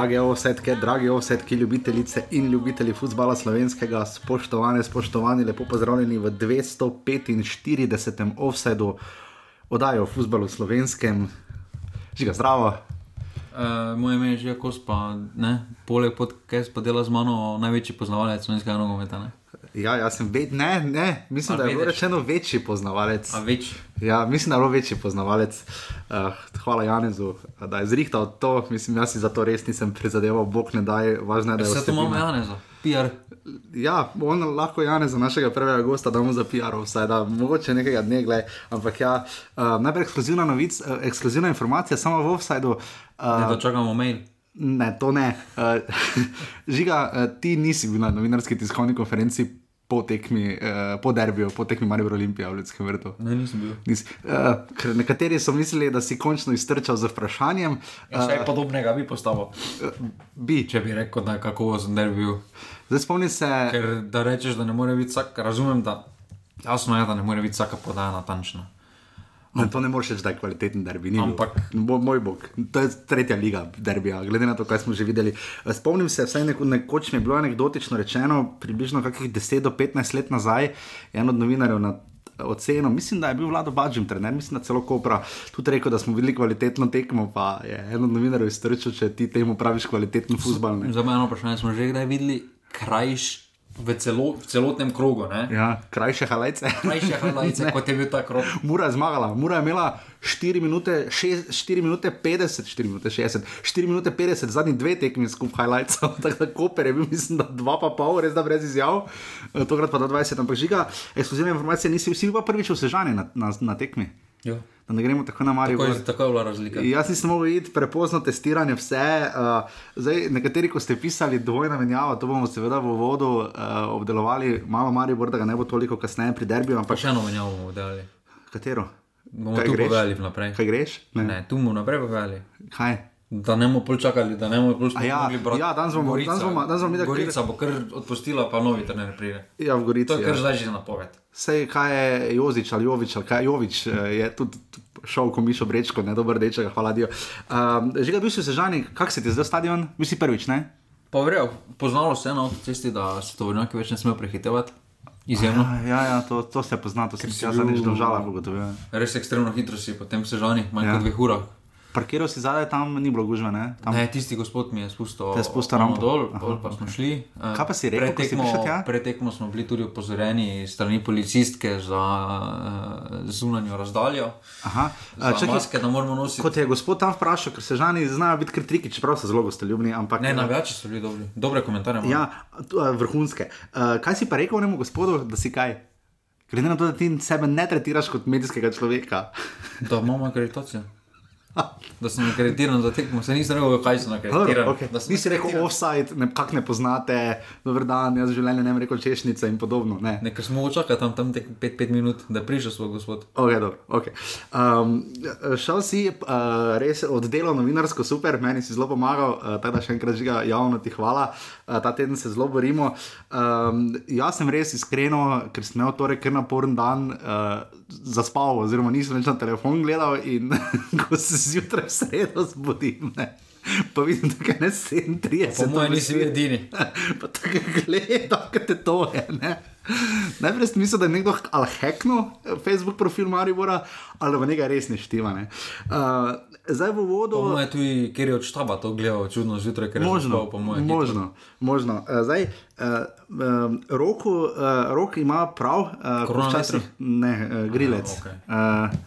Drage osetke, drage osetke, ljubitelice in ljubitelji futbola slovenskega, spoštovane, spoštovani, lepo pozdravljeni v 245. offsetu oddaje o futbalu slovenskem. Žiga, zdravo. Uh, moje ime je že kos, pa ne, poleg podcasta pa dela z mano največji poznavalec slovenskega nogometa. Ja, jaz sem ve, ne, ne, mislim, A da je bilo rečeno večji poznavalec. A več. Ja, mislim, da je bilo večji poznavalec. Uh, hvala Janezu, da je zrihtal to. Mislim, jaz si za to res nisem prizadeval, bog ne daj, važno je, da je Vse to imamo. Janeza, PR. Ja, on lahko Janez za našega prvega gosta damo za PR, vsaj da mogoče nekega dne, gled. ampak ja, uh, najprej ekskluzivna novica, uh, ekskluzivna informacija, samo v offsajdu. Uh, da čakamo mail. ne, to ne. Uh, žiga, uh, ti nisi bil na novinarski tiskovni konferenci po tekmi, uh, po derbiju, po tekmi Maribor Olimpija v Ljudskem vrtu. Ne, nisem bil. Nisi, uh, ker nekateri so mislili, da si končno iztrčal z vprašanjem. Ja, Vse podobnega bi postavil, Uh, bi, če bi rekel, da je kakovosten derbi. zdaj spomni se. Ker da rečeš, da ne more biti vsak, razumem, da jasno je, da ne more biti vsaka podaja natančna. Ne, to ne moreš reči, da je kvaliteten derbi. ni. Ampak- Bo, moj bog, to je tretja liga derbija, glede na to, kaj smo že videli. Eh, Spomnim se, vsaj neko, nekoč mi je bilo anekdotično rečeno, približno kakih 10 do 15 let nazaj, en od novinarjev na oceno, mislim, da je bil Vlado Badžim, trener, mislim, da celo Kopra, tudi rekel, da smo videli kvalitetno tekmo, pa je en od novinarjev iztrčil, če ti temu praviš kvaliteten futbal. Za meno vprašanje smo že kdaj videli krajš v, celo, v celotnem krogu, ne? Ja, krajše halajce. Krajše hladajce, kot je bil ta krog. Mura je zmagala, Mura je imela 4 minute, 6, 4 minute 50, 4 minute 60, 4 minute 50, zadnji dve tekmi skupaj highlightsov, tako da Koper je bil, mislim, da dva pa pol, res da brez izjav, Eh, tokrat pa do 20, ampak žiga, ekskluzivne informacije nisi vsi pa prvič v Sežani na, na, na tekmi. Jo. Da ne gremo tako na Marijo. Tako tako je bila razlika. Jaz nisem mogel iti prepozno testiranje, vse. Uh, zdaj, nekateri, ko ste pisali dvojna menjava, to bomo seveda v vodu uh, obdelovali, malo Marijo, da ga ne bo toliko kasneje pri derbiju, Pa ampak še eno menjavo bomo delali. katero? Bomo Kaj tu greš? povedali vnaprej. Kaj greš? Ne. Ne, tu bomo naprej povedali. Kaj? Da ne bomo čakali, da ne bomo pol A ja, ja, danes bomo- Gorica, danes bomo- danes bomo videli, Gorica bo kar odpustila, pa novi trener pride. Ja, v Gorici. To je kar Ja. zdaj že napoved. Sej, kaj je Jozič ali Jovič, ali kaj Jovič eh, je tudi šel, ko mišo brečko, ne dobro rečega, hvala Dio. Um, že ga bil si Sežani, kak se ti zdaj stadion? Bil si prvič, ne? Pa verjel, poznalo se je na avtocesti, da se tovornjaki več ne smejo prehitevati. Izjemno. Ja, ja, ja to, to se pozna, to sem si si jaz zadnjič bil- dolžala, ugotovil. Res ekstremno hitro si potem se žani, manj Ja. ja. kot dveh urah. Parkiral si zadaj, tam ni bilo gužve, ne? Tam, Ne, tisti gospod mi je spustil, Te spustil rampo. dol, dol pa smo šli. Eh, Kaj pa si rekel, ko si tja? Pretekmo smo bili tudi opozorjeni strani policistke za uh, zunanjo razdaljo. Aha, uh, čakaj, maske, da moramo nositi. kot je gospod tam vprašal, ker Sežani znajo biti kar triki, čeprav so zelo gostoljubni, ampak. Ne, eh, navijači so bili dobri. Dobre komentarje. imamo. Ja, vrhunske. Uh, kaj si pa rekel onemu gospodu, da si kaj? Glede na to, da ti sebe ne tretiraš kot medijskega človeka. Da imamo akreditacijo. Da sem akreditiran za tekmo, se nisem rekel, kaj sem akreditiran. Okay. Nisi rekel offside, ne, kak ne poznate, dober dan, jaz v življenju ne bi rekel češnica in podobno. Ne. Nekaj smo čakali tam, tam 5 minut, da prišel svoj gospod. Okay, dobro, okay. um, šel si uh, res oddelal novinarsko super, meni si zelo pomagal, uh, tako da še enkrat žiga javno ti hvala. Uh, ta teden se zelo borimo. Um, jaz sem res iskreno, ker sem imel torej kar naporen dan, uh, zaspal, oziroma nisem več na telefon gledal in ko se zjutraj sredo zbudim. Ne. Pa vidim, da je ne 37. Po mojem nisi edini. Pa tako gledam, kaj te to je. Ne? Najprej sem mislil, da je nekdo ali heknil Facebook profil Maribora, ali pa nekaj res ne štima. Ne? Uh, zdaj v vodu. Po mojem tudi, ker je od štaba to gledal čudno zjutraj, ker je Možno, zaspal, po mojem. možno, možno. Uh, zdaj, uh, um, roku, uh, rok ima prav, uh, včasih- Ne, uh, grilec. Aha, okej. uh,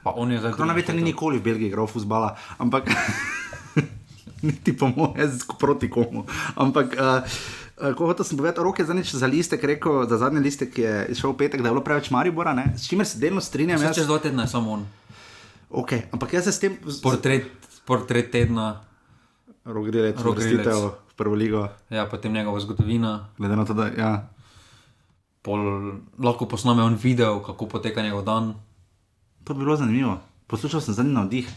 Pa on je zdaj. Koronaveter ni nikoli v Belgiji igral futbala, ampak niti po mojem, proti komu. Ampak, uh, ko hočem povedati, roke za nič za listek, rekel, za zadnji listek je izšel v petek, da je bilo preveč Maribora, ne? s čimer se delno strinjam. Jaz, Čez dva tedna je samo on. Okay, ampak jaz se s tem, Portret, portret tedna, rok grilec, Rok Grilec. vrstitev v prvo ligo, ja, potem njegova zgodovina. glede na to, da ja. Pol, lahko posname on video, kako poteka njegov dan, To bi bilo zanimivo. Poslušal sem zadnji navdih.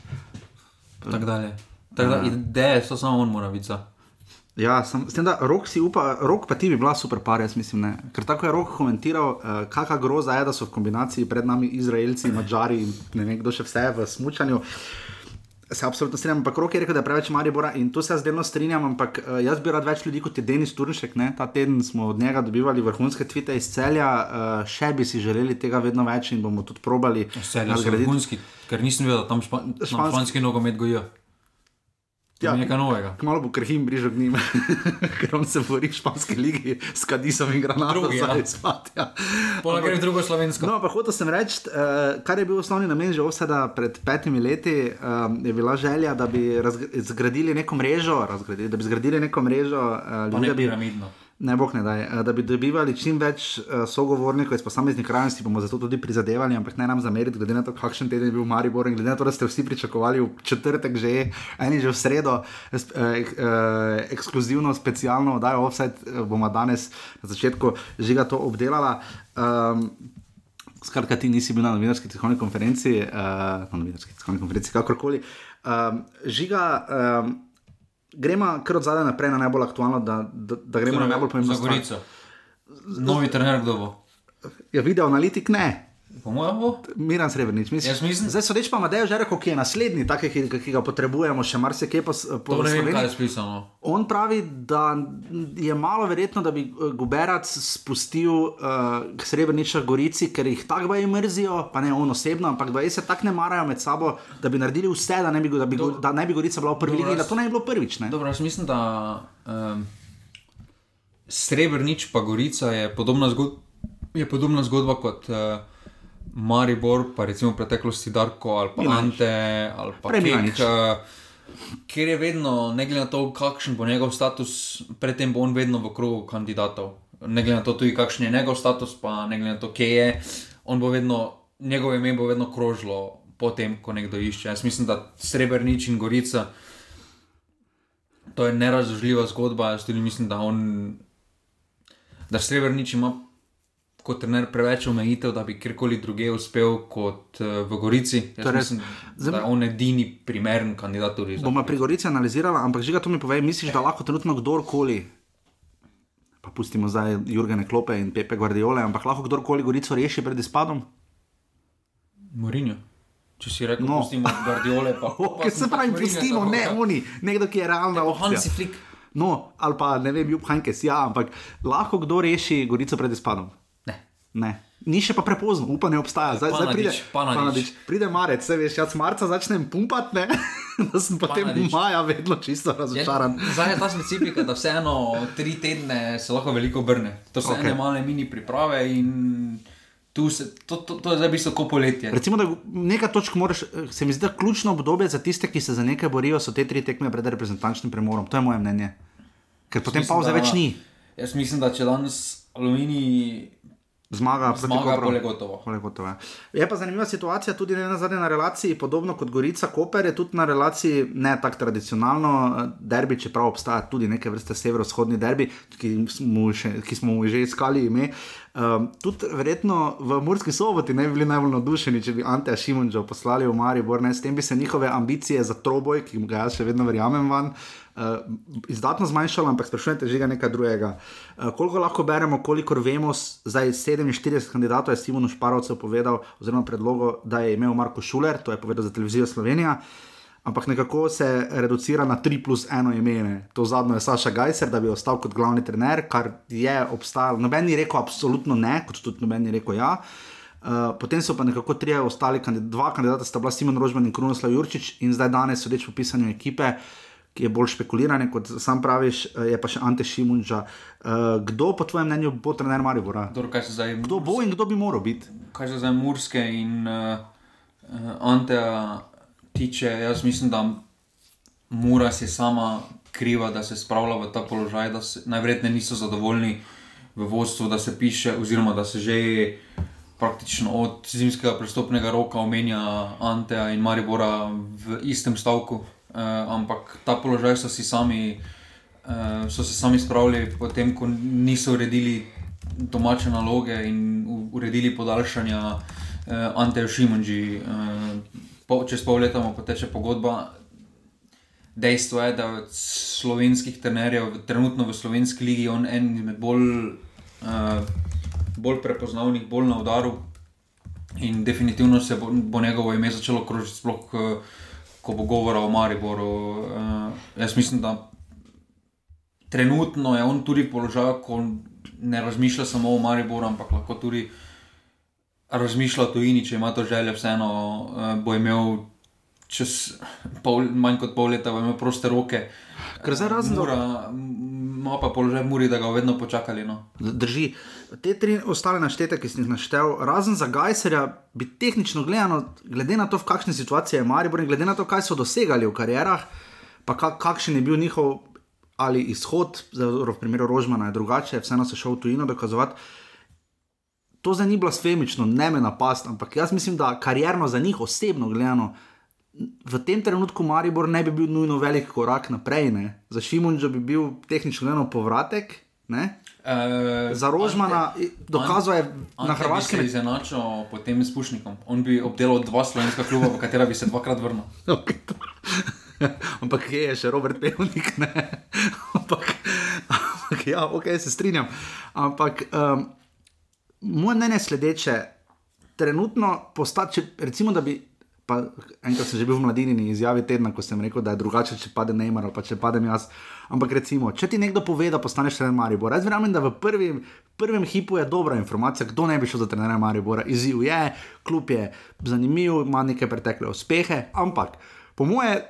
in tako dalje. Tako da ideje so samo on, mora biti za. Ja, sem, s tem, da rok si upa, rok pa ti bi bila super par, jaz mislim. Ne. Ker tako je rok komentiral, uh, kakšna groza je, da so v kombinaciji pred nami Izraelci, Mačari in ne vem kdo še vse v smutku. Se absolutno strinjam, ampak Rok je rekel, da je preveč Maribora in tu se jaz delno strinjam, ampak uh, jaz bi rad več ljudi kot je Denis Turnšek. Ne? Ta teden smo od njega dobivali vrhunske tvite iz celja, uh, še bi si želeli tega vedno več in bomo tudi probali. Vse je vrhunski, ker nisem vedel, da tam špa, španski, španski nogomet gojijo. Ja, nekaj novega. Malo bo krhim bližje k njim, ker on se bori v španski ligi s Kadisom in Granatom. Ja. Ja. Pola gre drugo slovensko. No, pa hotel sem reči, uh, kar je bil osnovni namen že ovseda pred petimi leti, um, je bila želja, da bi zgradili neko mrežo, da bi zgradili neko mrežo uh, ljudi. Ne piramidno. Bi, ne bo ne daj, eh, da bi dobivali čim več uh, sogovornikov iz posameznih krajnosti, bomo zato tudi prizadevali, ampak ne nam zameriti, glede na to, kakšen teden je bil Maribor in glede na to, da ste vsi pričakovali v četrtek, že eni že v sredo, uh, uh, ekskluzivno, specialno oddajo offset, uh, bomo danes na začetku žiga to obdelala. Um, Skratka, ti nisi bil na novinarski tiskovni konferenci, uh, na novinarski tiskovni konferenci, kakorkoli. Um, žiga. Um, gremo kar od zadaj naprej na najbolj aktualno, da, da, da gremo na najbolj pomembno. Za Gorico. Novi trener, kdo bo? Ja, video analitik ne. Po mojem bo. Miran Srebrenic, mislim. mislim. Zdaj so reči pa Madejo že rekel, ki je naslednji, tak, ki, ki ga potrebujemo, še marsikaj po, po to ne vem, kaj je spisano. On pravi, da je malo verjetno, da bi eh, Guberac spustil uh, k Srebreniča Gorici, ker jih tako baje mrzijo, pa ne on osebno, ampak da se tako ne marajo med sabo, da bi naredili vse, da ne bi, da bi, Dobro. da ne bi Gorica bila v prvi ligi, da to ne bi bilo prvič. Ne? Dobro, jaz mislim, da um, Srebrenič pa Gorica je podobna zgodba. Je podobna zgodba kot uh, Maribor, pa recimo v preteklosti Darko ali pa Milanič. Ante ali pa Kek. Uh, ker je vedno, ne glede na to, kakšen bo njegov status, predtem bo on vedno v krogu kandidatov. Ne glede na to, tudi kakšen je njegov status, pa ne glede na to, kje je, on bo vedno, njegovo ime bo vedno krožilo potem, ko nekdo išče. Jaz mislim, da Srebrenic in Gorica, to je nerazložljiva zgodba. Jaz tudi mislim, da on, da Srebrenic ima kot trener preveč omejitev, da bi kjerkoli druge uspel kot uh, v Gorici. Torej, mislim, da je on edini primeren kandidat. Bomo pri Gorici analizirali, ampak že ga to mi pove, misliš, da lahko trenutno kdorkoli. Pa pustimo zdaj Jurgene Klope in Pepe Guardiole, ampak lahko kdorkoli Gorico reši pred izpadom? Morinjo. Če si rekel, no. pustimo Guardiole, pa okay, se pravi, pustimo, ne oni, nekdo, ki je realno. Hansi Flick. No, ali pa ne vem, Jup Hankes, ja, ampak lahko kdo reši Gorico pred izpadom. Ne. Ni še pa prepozno, upanje obstaja. Zdaj, zdaj pride, panadič. pride marec, se veš, jaz marca začnem pumpati, da sem potem panadič. maja vedno čisto razočaran. Zdaj je ta specifika, da vseeno tri tedne se lahko veliko obrne. To so okay. ene male mini priprave in se, to, to, to je zdaj bistvo kot poletje. Recimo, da nekaj točk moraš, se mi zdi, da ključno obdobje za tiste, ki se za nekaj borijo, so te tri tekme pred reprezentančnim premorom. To je moje mnenje. Ker potem pauze več ni. Jaz mislim, da če danes aluminij zmaga, zmaga proti gotovo. gotovo. Ja. Je pa zanimiva situacija tudi na zadnji na relaciji, podobno kot Gorica Koper, je tudi na relaciji ne tako tradicionalno derbi, čeprav obstaja tudi neke vrste severovzhodni derbi, ki smo, še, ki smo mu že iskali ime. Um, tudi verjetno v Murski soboti ne bi bili najbolj navdušeni, če bi Ante Šimunčo poslali v Maribor, ne? s tem bi se njihove ambicije za troboj, ki ga jaz še vedno verjamem van. Uh, izdatno zmanjšalo, ampak sprašujete že nekaj drugega. Uh, koliko lahko beremo, kolikor vemo, zdaj 47 kandidatov je Simon Šparovcev povedal, oziroma predlogo, da je imel Marko Šuler, to je povedal za televizijo Slovenija, ampak nekako se reducira na 3 plus 1 ime. To zadnjo je Saša Gajser, da bi ostal kot glavni trener, kar je obstajalo. Noben ni rekel absolutno ne, kot tudi noben ni rekel ja. Uh, potem so pa nekako tri ostali, kandid dva kandidata sta bila Simon Rožman in Krunoslav Jurčič, in zdaj danes, sodeč po pisanju ekipe, uh, ki je bolj špekuliran, kot sam praviš, eh, je pa še Ante Šimunča. Uh, kdo po tvojem mnenju bo trener Maribora? Kdo bo in kdo bi moral biti? Kaj se zdaj Murske in uh, Ante tiče, jaz mislim, da Mura si sama kriva, da se spravlja v ta položaj, da se najverjetneje niso zadovoljni v vodstvu, da se piše, oziroma da se že. Praktično od zimskega prestopnega roka omenja Anteja in Maribora v istem stavku, uh, ampak ta položaj so, sami, uh, so se sami spravili, potem ko niso uredili domače naloge in uredili podaljšanja uh, Anteja Šimunži. Uh, po, čez pol leta mu poteče pogodba. Dejstvo je, da od slovenskih trenerjev, trenutno v slovenski ligi, on en izmed bolj, uh, bolj prepoznavnih, bolj na udaru. In definitivno se bo, bo njegovo ime začelo krožiti, sploh uh, ko bo govora o Mariboru. Uh, jaz mislim, da trenutno je on tudi v položaju, ko ne razmišlja samo o Mariboru, ampak lahko tudi razmišlja o tujini, če ima to željo, vseeno uh, bo imel čez pol, manj kot pol leta, imel proste roke. Ker zdaj razen Mura, ima pa položaj Muri, da ga vedno počakali. No. Drži. Te tri ostale naštete, ki sem jih naštel, razen za Gajserja, bi tehnično gledano, glede na to, v kakšni situaciji je Maribor in glede na to, kaj so dosegali v karjerah, pa kak, kakšen je bil njihov ali izhod, zelo v primeru Rožmana je drugače, vseeno se šel v tujino dokazovati. To zdaj ni blasfemično, ne me napast, ampak jaz mislim, da karjerno za njih osebno gledano. V tem trenutku Maribor ne bi bil nujno velik korak naprej, ne? za Šimunča bi bil tehnično gledano povratek, ne? Uh, za Rožmana dokazuje na Hrvaškem. Če bi se izenačil potem s Pušnikom, on bi obdelal dva slovenska kluba, v katera bi se dvakrat vrnil. ampak kje je še Robert Pejovnik? ampak, ampak ja, ok, se strinjam. Ampak um, moje mnenje je sledeče. Trenutno postati, recimo, da bi. Pa enkrat sem že bil v mladini izjavi tedna, ko sem rekel, da je drugače, če pade Neymar ali pa če padem jaz. Ampak recimo, če ti nekdo pove, da postaneš trener Maribora, jaz verjamem, da v prvi, prvem hipu je dobra informacija, kdo ne bi šel za trener Maribora. Izziv je, klub je zanimiv, ima neke pretekle uspehe, ampak po moje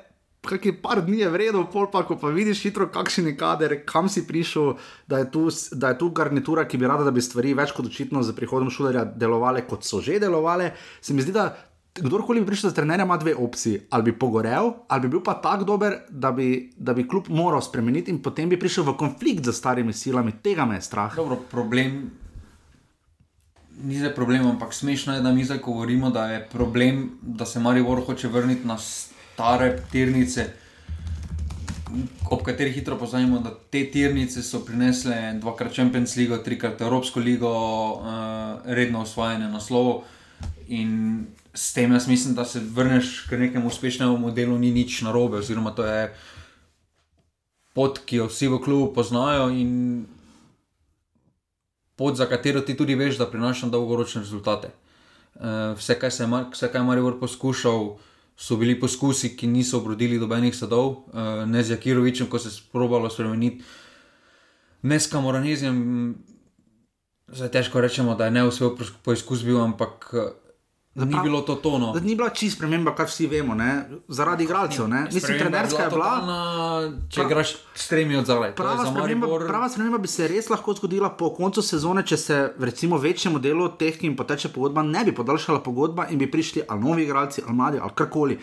Kaj je par dni je vredno, pol pa, ko pa vidiš hitro, kakšen je kader, kam si prišel, da je, tu, da je tu garnitura, ki bi rada, da bi stvari več kot očitno za prihodom šulerja delovale, kot so že delovale. Se mi zdi, da kdorkoli bi prišel za trenerja, ima dve opciji. Ali bi pogorel, ali bi bil pa tako dober, da bi, da bi klub moral spremeniti in potem bi prišel v konflikt z starimi silami. Tega me je strah. Dobro, problem. Ni zdaj problem, ampak smešno je, da mi zdaj govorimo, da je problem, da se Marijo hoče vrniti na stare tirnice, ob katerih hitro poznamo, da te tirnice so prinesle dvakrat Champions League, trikrat Evropsko ligo, uh, redno osvajanje naslovov. In s tem jaz mislim, da se vrneš k nekemu uspešnemu modelu, ni nič narobe, oziroma to je pot, ki jo vsi v klubu poznajo in pot, za katero ti tudi veš, da prinaša dolgoročne rezultate. Uh, vse, kar je Marijo poskušal, so bili poskusi, ki niso obrodili dobenih sadov, uh, ne z Jakirovičem, ko se je sprobalo spremeniti, ne s Kamoranezijem. Zdaj težko rečemo, da je ne uspel poizkus bil, ampak Da ni bilo to tono. Da ni bila čist sprememba, kar vsi vemo, ne? zaradi igralcev. Mislim, trenerska je bila. Totalna, če pra, igraš s tremi od zadaj. Prava, prava sprememba bi se res lahko zgodila po koncu sezone, če se recimo večjemu delu teh, ki jim poteče pogodba, ne bi podaljšala pogodba in bi prišli ali novi igralci, ali mladi, ali karkoli.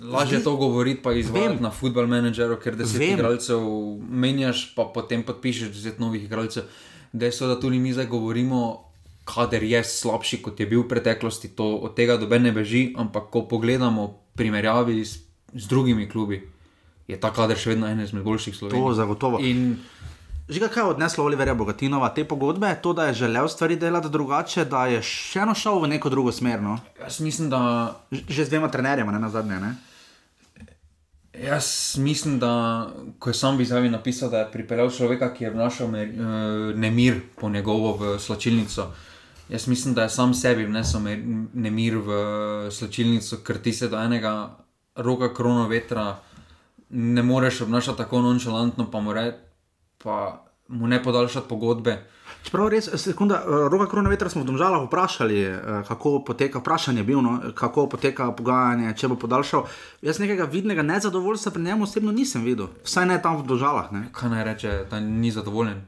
Lažje je to govoriti, pa izvajati na football menedžerju, ker deset Vem. igralcev menjaš, pa potem podpišeš deset novih igralcev. Dejstvo, da tudi mi zdaj govorimo kader je slabši, kot je bil v preteklosti, to od tega dobe ne beži, ampak ko pogledamo primerjavi z, z drugimi klubi, je ta kader še vedno eden izmed boljših slovenskih. To zagotovo. In Že kaj je odneslo Oliverja Bogatinova te pogodbe, to, da je želel stvari delati drugače, da je še eno šel v neko drugo smer? No? Jaz mislim, da. Že z dvema trenerjema, ne na zadnje. Ne? Jaz mislim, da ko je sam v izjavi napisal, da je pripeljal človeka, ki je vnašal eh, nemir po njegovo v slačilnico. Jaz mislim, da je sam sebi vnesel nemir v slčilnico, ker ti se do enega roka krono vetra ne moreš obnašati tako nonšalantno, pa mu, re, pa mu ne podaljšati pogodbe. Čeprav res, sekunda, eh, roka krona vetra smo v Domžalah vprašali, eh, kako poteka, vprašanje je bilo, no, kako poteka pogajanje, če bo podaljšal. Jaz nekega vidnega nezadovoljstva pri njemu osebno nisem videl, vsaj ne tam v Domžalah. Kaj naj reče, da ni zadovoljen?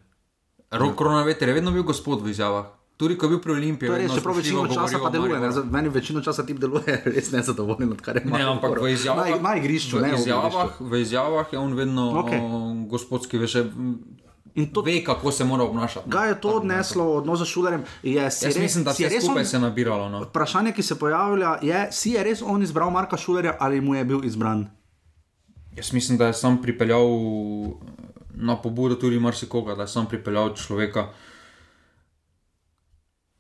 Rok krona vetra je vedno bil gospod v izjavah. Tudi ko je bil pri Olimpiji, je res, čeprav večino časa pa deluje. Ne, meni večino časa ti deluje, res ne zadovoljen, kar je malo. Ne, ampak v izjavah, na, na igrišču, v, izjavah, v izjavah je on vedno okay. gospodski, veš. In to ve, kako se mora obnašati. Kaj je to odneslo od odnosa s šulerjem? Jaz res, mislim, da se je skupaj on, se nabiralo. No. Vprašanje, ki se pojavlja, je, si je res on izbral Marka Šulerja ali mu je bil izbran? Jaz mislim, da je sam pripeljal na pobudo tudi marsikoga, da je sam pripeljal človeka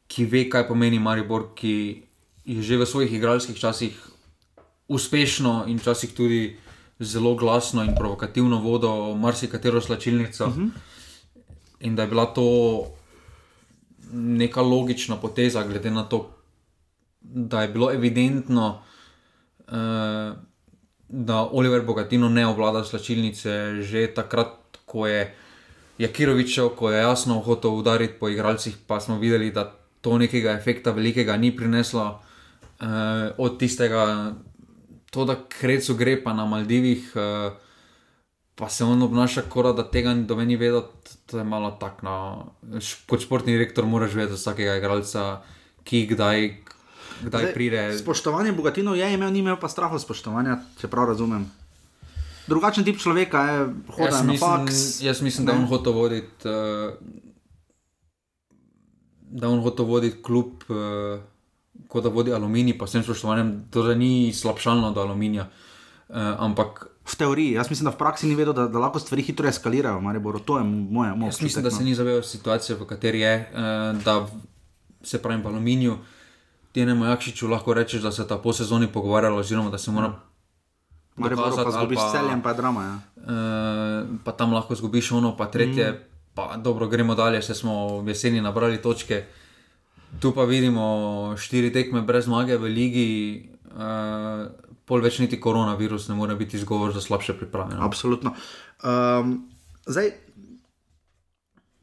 ki ve, kaj pomeni Maribor, ki je že v svojih igralskih časih uspešno in včasih tudi zelo glasno in provokativno vodil marsikatero slačilnico. Uh mhm. -huh. In da je bila to neka logična poteza, glede na to, da je bilo evidentno, uh, da Oliver Bogatino ne obvlada slačilnice že takrat, ko je Jakirovičev, ko je jasno hotel udariti po igralcih, pa smo videli, da to nekega efekta velikega ni prineslo. Uh, od tistega, to, da krecu gre pa na Maldivih, uh, pa se on obnaša, kot da tega do meni vedo, to je malo tako. No. Kot športni direktor moraš vedeti vsakega igralca, ki kdaj, kdaj Zdaj, pride. Spoštovanje Bogatino je imel, ni imel pa strahu spoštovanja, če prav razumem. Drugačen tip človeka je hodil na faks. Jaz mislim, da on hoče voditi. Uh, Da on hoče voditi kljub, uh, kot da vodi aluminij, pa vsem spoštovanjem, to ni slabšalno do aluminija. Uh, ampak v teoriji, jaz mislim, da v praksi ni vedel, da, da lahko stvari hitro eskalirajo. Maribor, to je moje mnenje. Jaz mislim, da se no. ni zavedal situacije, v kateri je, uh, da se pravi v aluminiju. Ti ne mojakšiču lahko rečeš, da se ta po sezoni pogovarjalo, oziroma da se mora. Maribor, pa zgubiš celjem, pa drama. Ja. Uh, pa tam lahko zgubiš ono, pa tretje. Mm pa dobro, gremo dalje, še smo v jeseni nabrali točke. Tu pa vidimo štiri tekme brez zmage v ligi, uh, pol več niti koronavirus ne more biti izgovor za slabše priprave. No? Absolutno. Um, zdaj,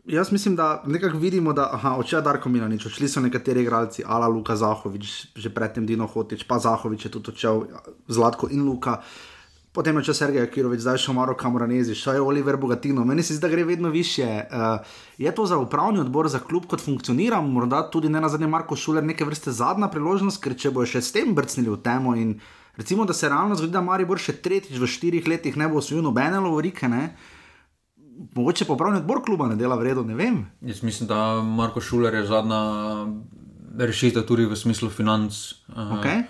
jaz mislim, da nekako vidimo, da oče Darko Milanič, odšli so nekateri igralci, Ala Luka Zahovič, že predtem Dino Hotič, pa Zahovič je tudi odšel, Zlatko in Luka. Uh, potem je če Sergej Kirovič, zdaj še Maro Kamoranezi, še je Oliver Bogatino. Meni se zdi, da gre vedno više. Uh, je to za upravni odbor, za klub, kot funkcionira, morda tudi ne na zadnje Marko Šuler, neke vrste zadnja priložnost, ker če bo še s tem brcnili v temo in recimo, da se realno zgodi, da Maribor še tretjič v štirih letih ne bo osvojil nobene lovorike. Ne? Mogoče pa upravni odbor kluba ne dela v redu, ne vem. Jaz mislim, da Marko Šuler je zadnja rešitev tudi v smislu financ. Okay.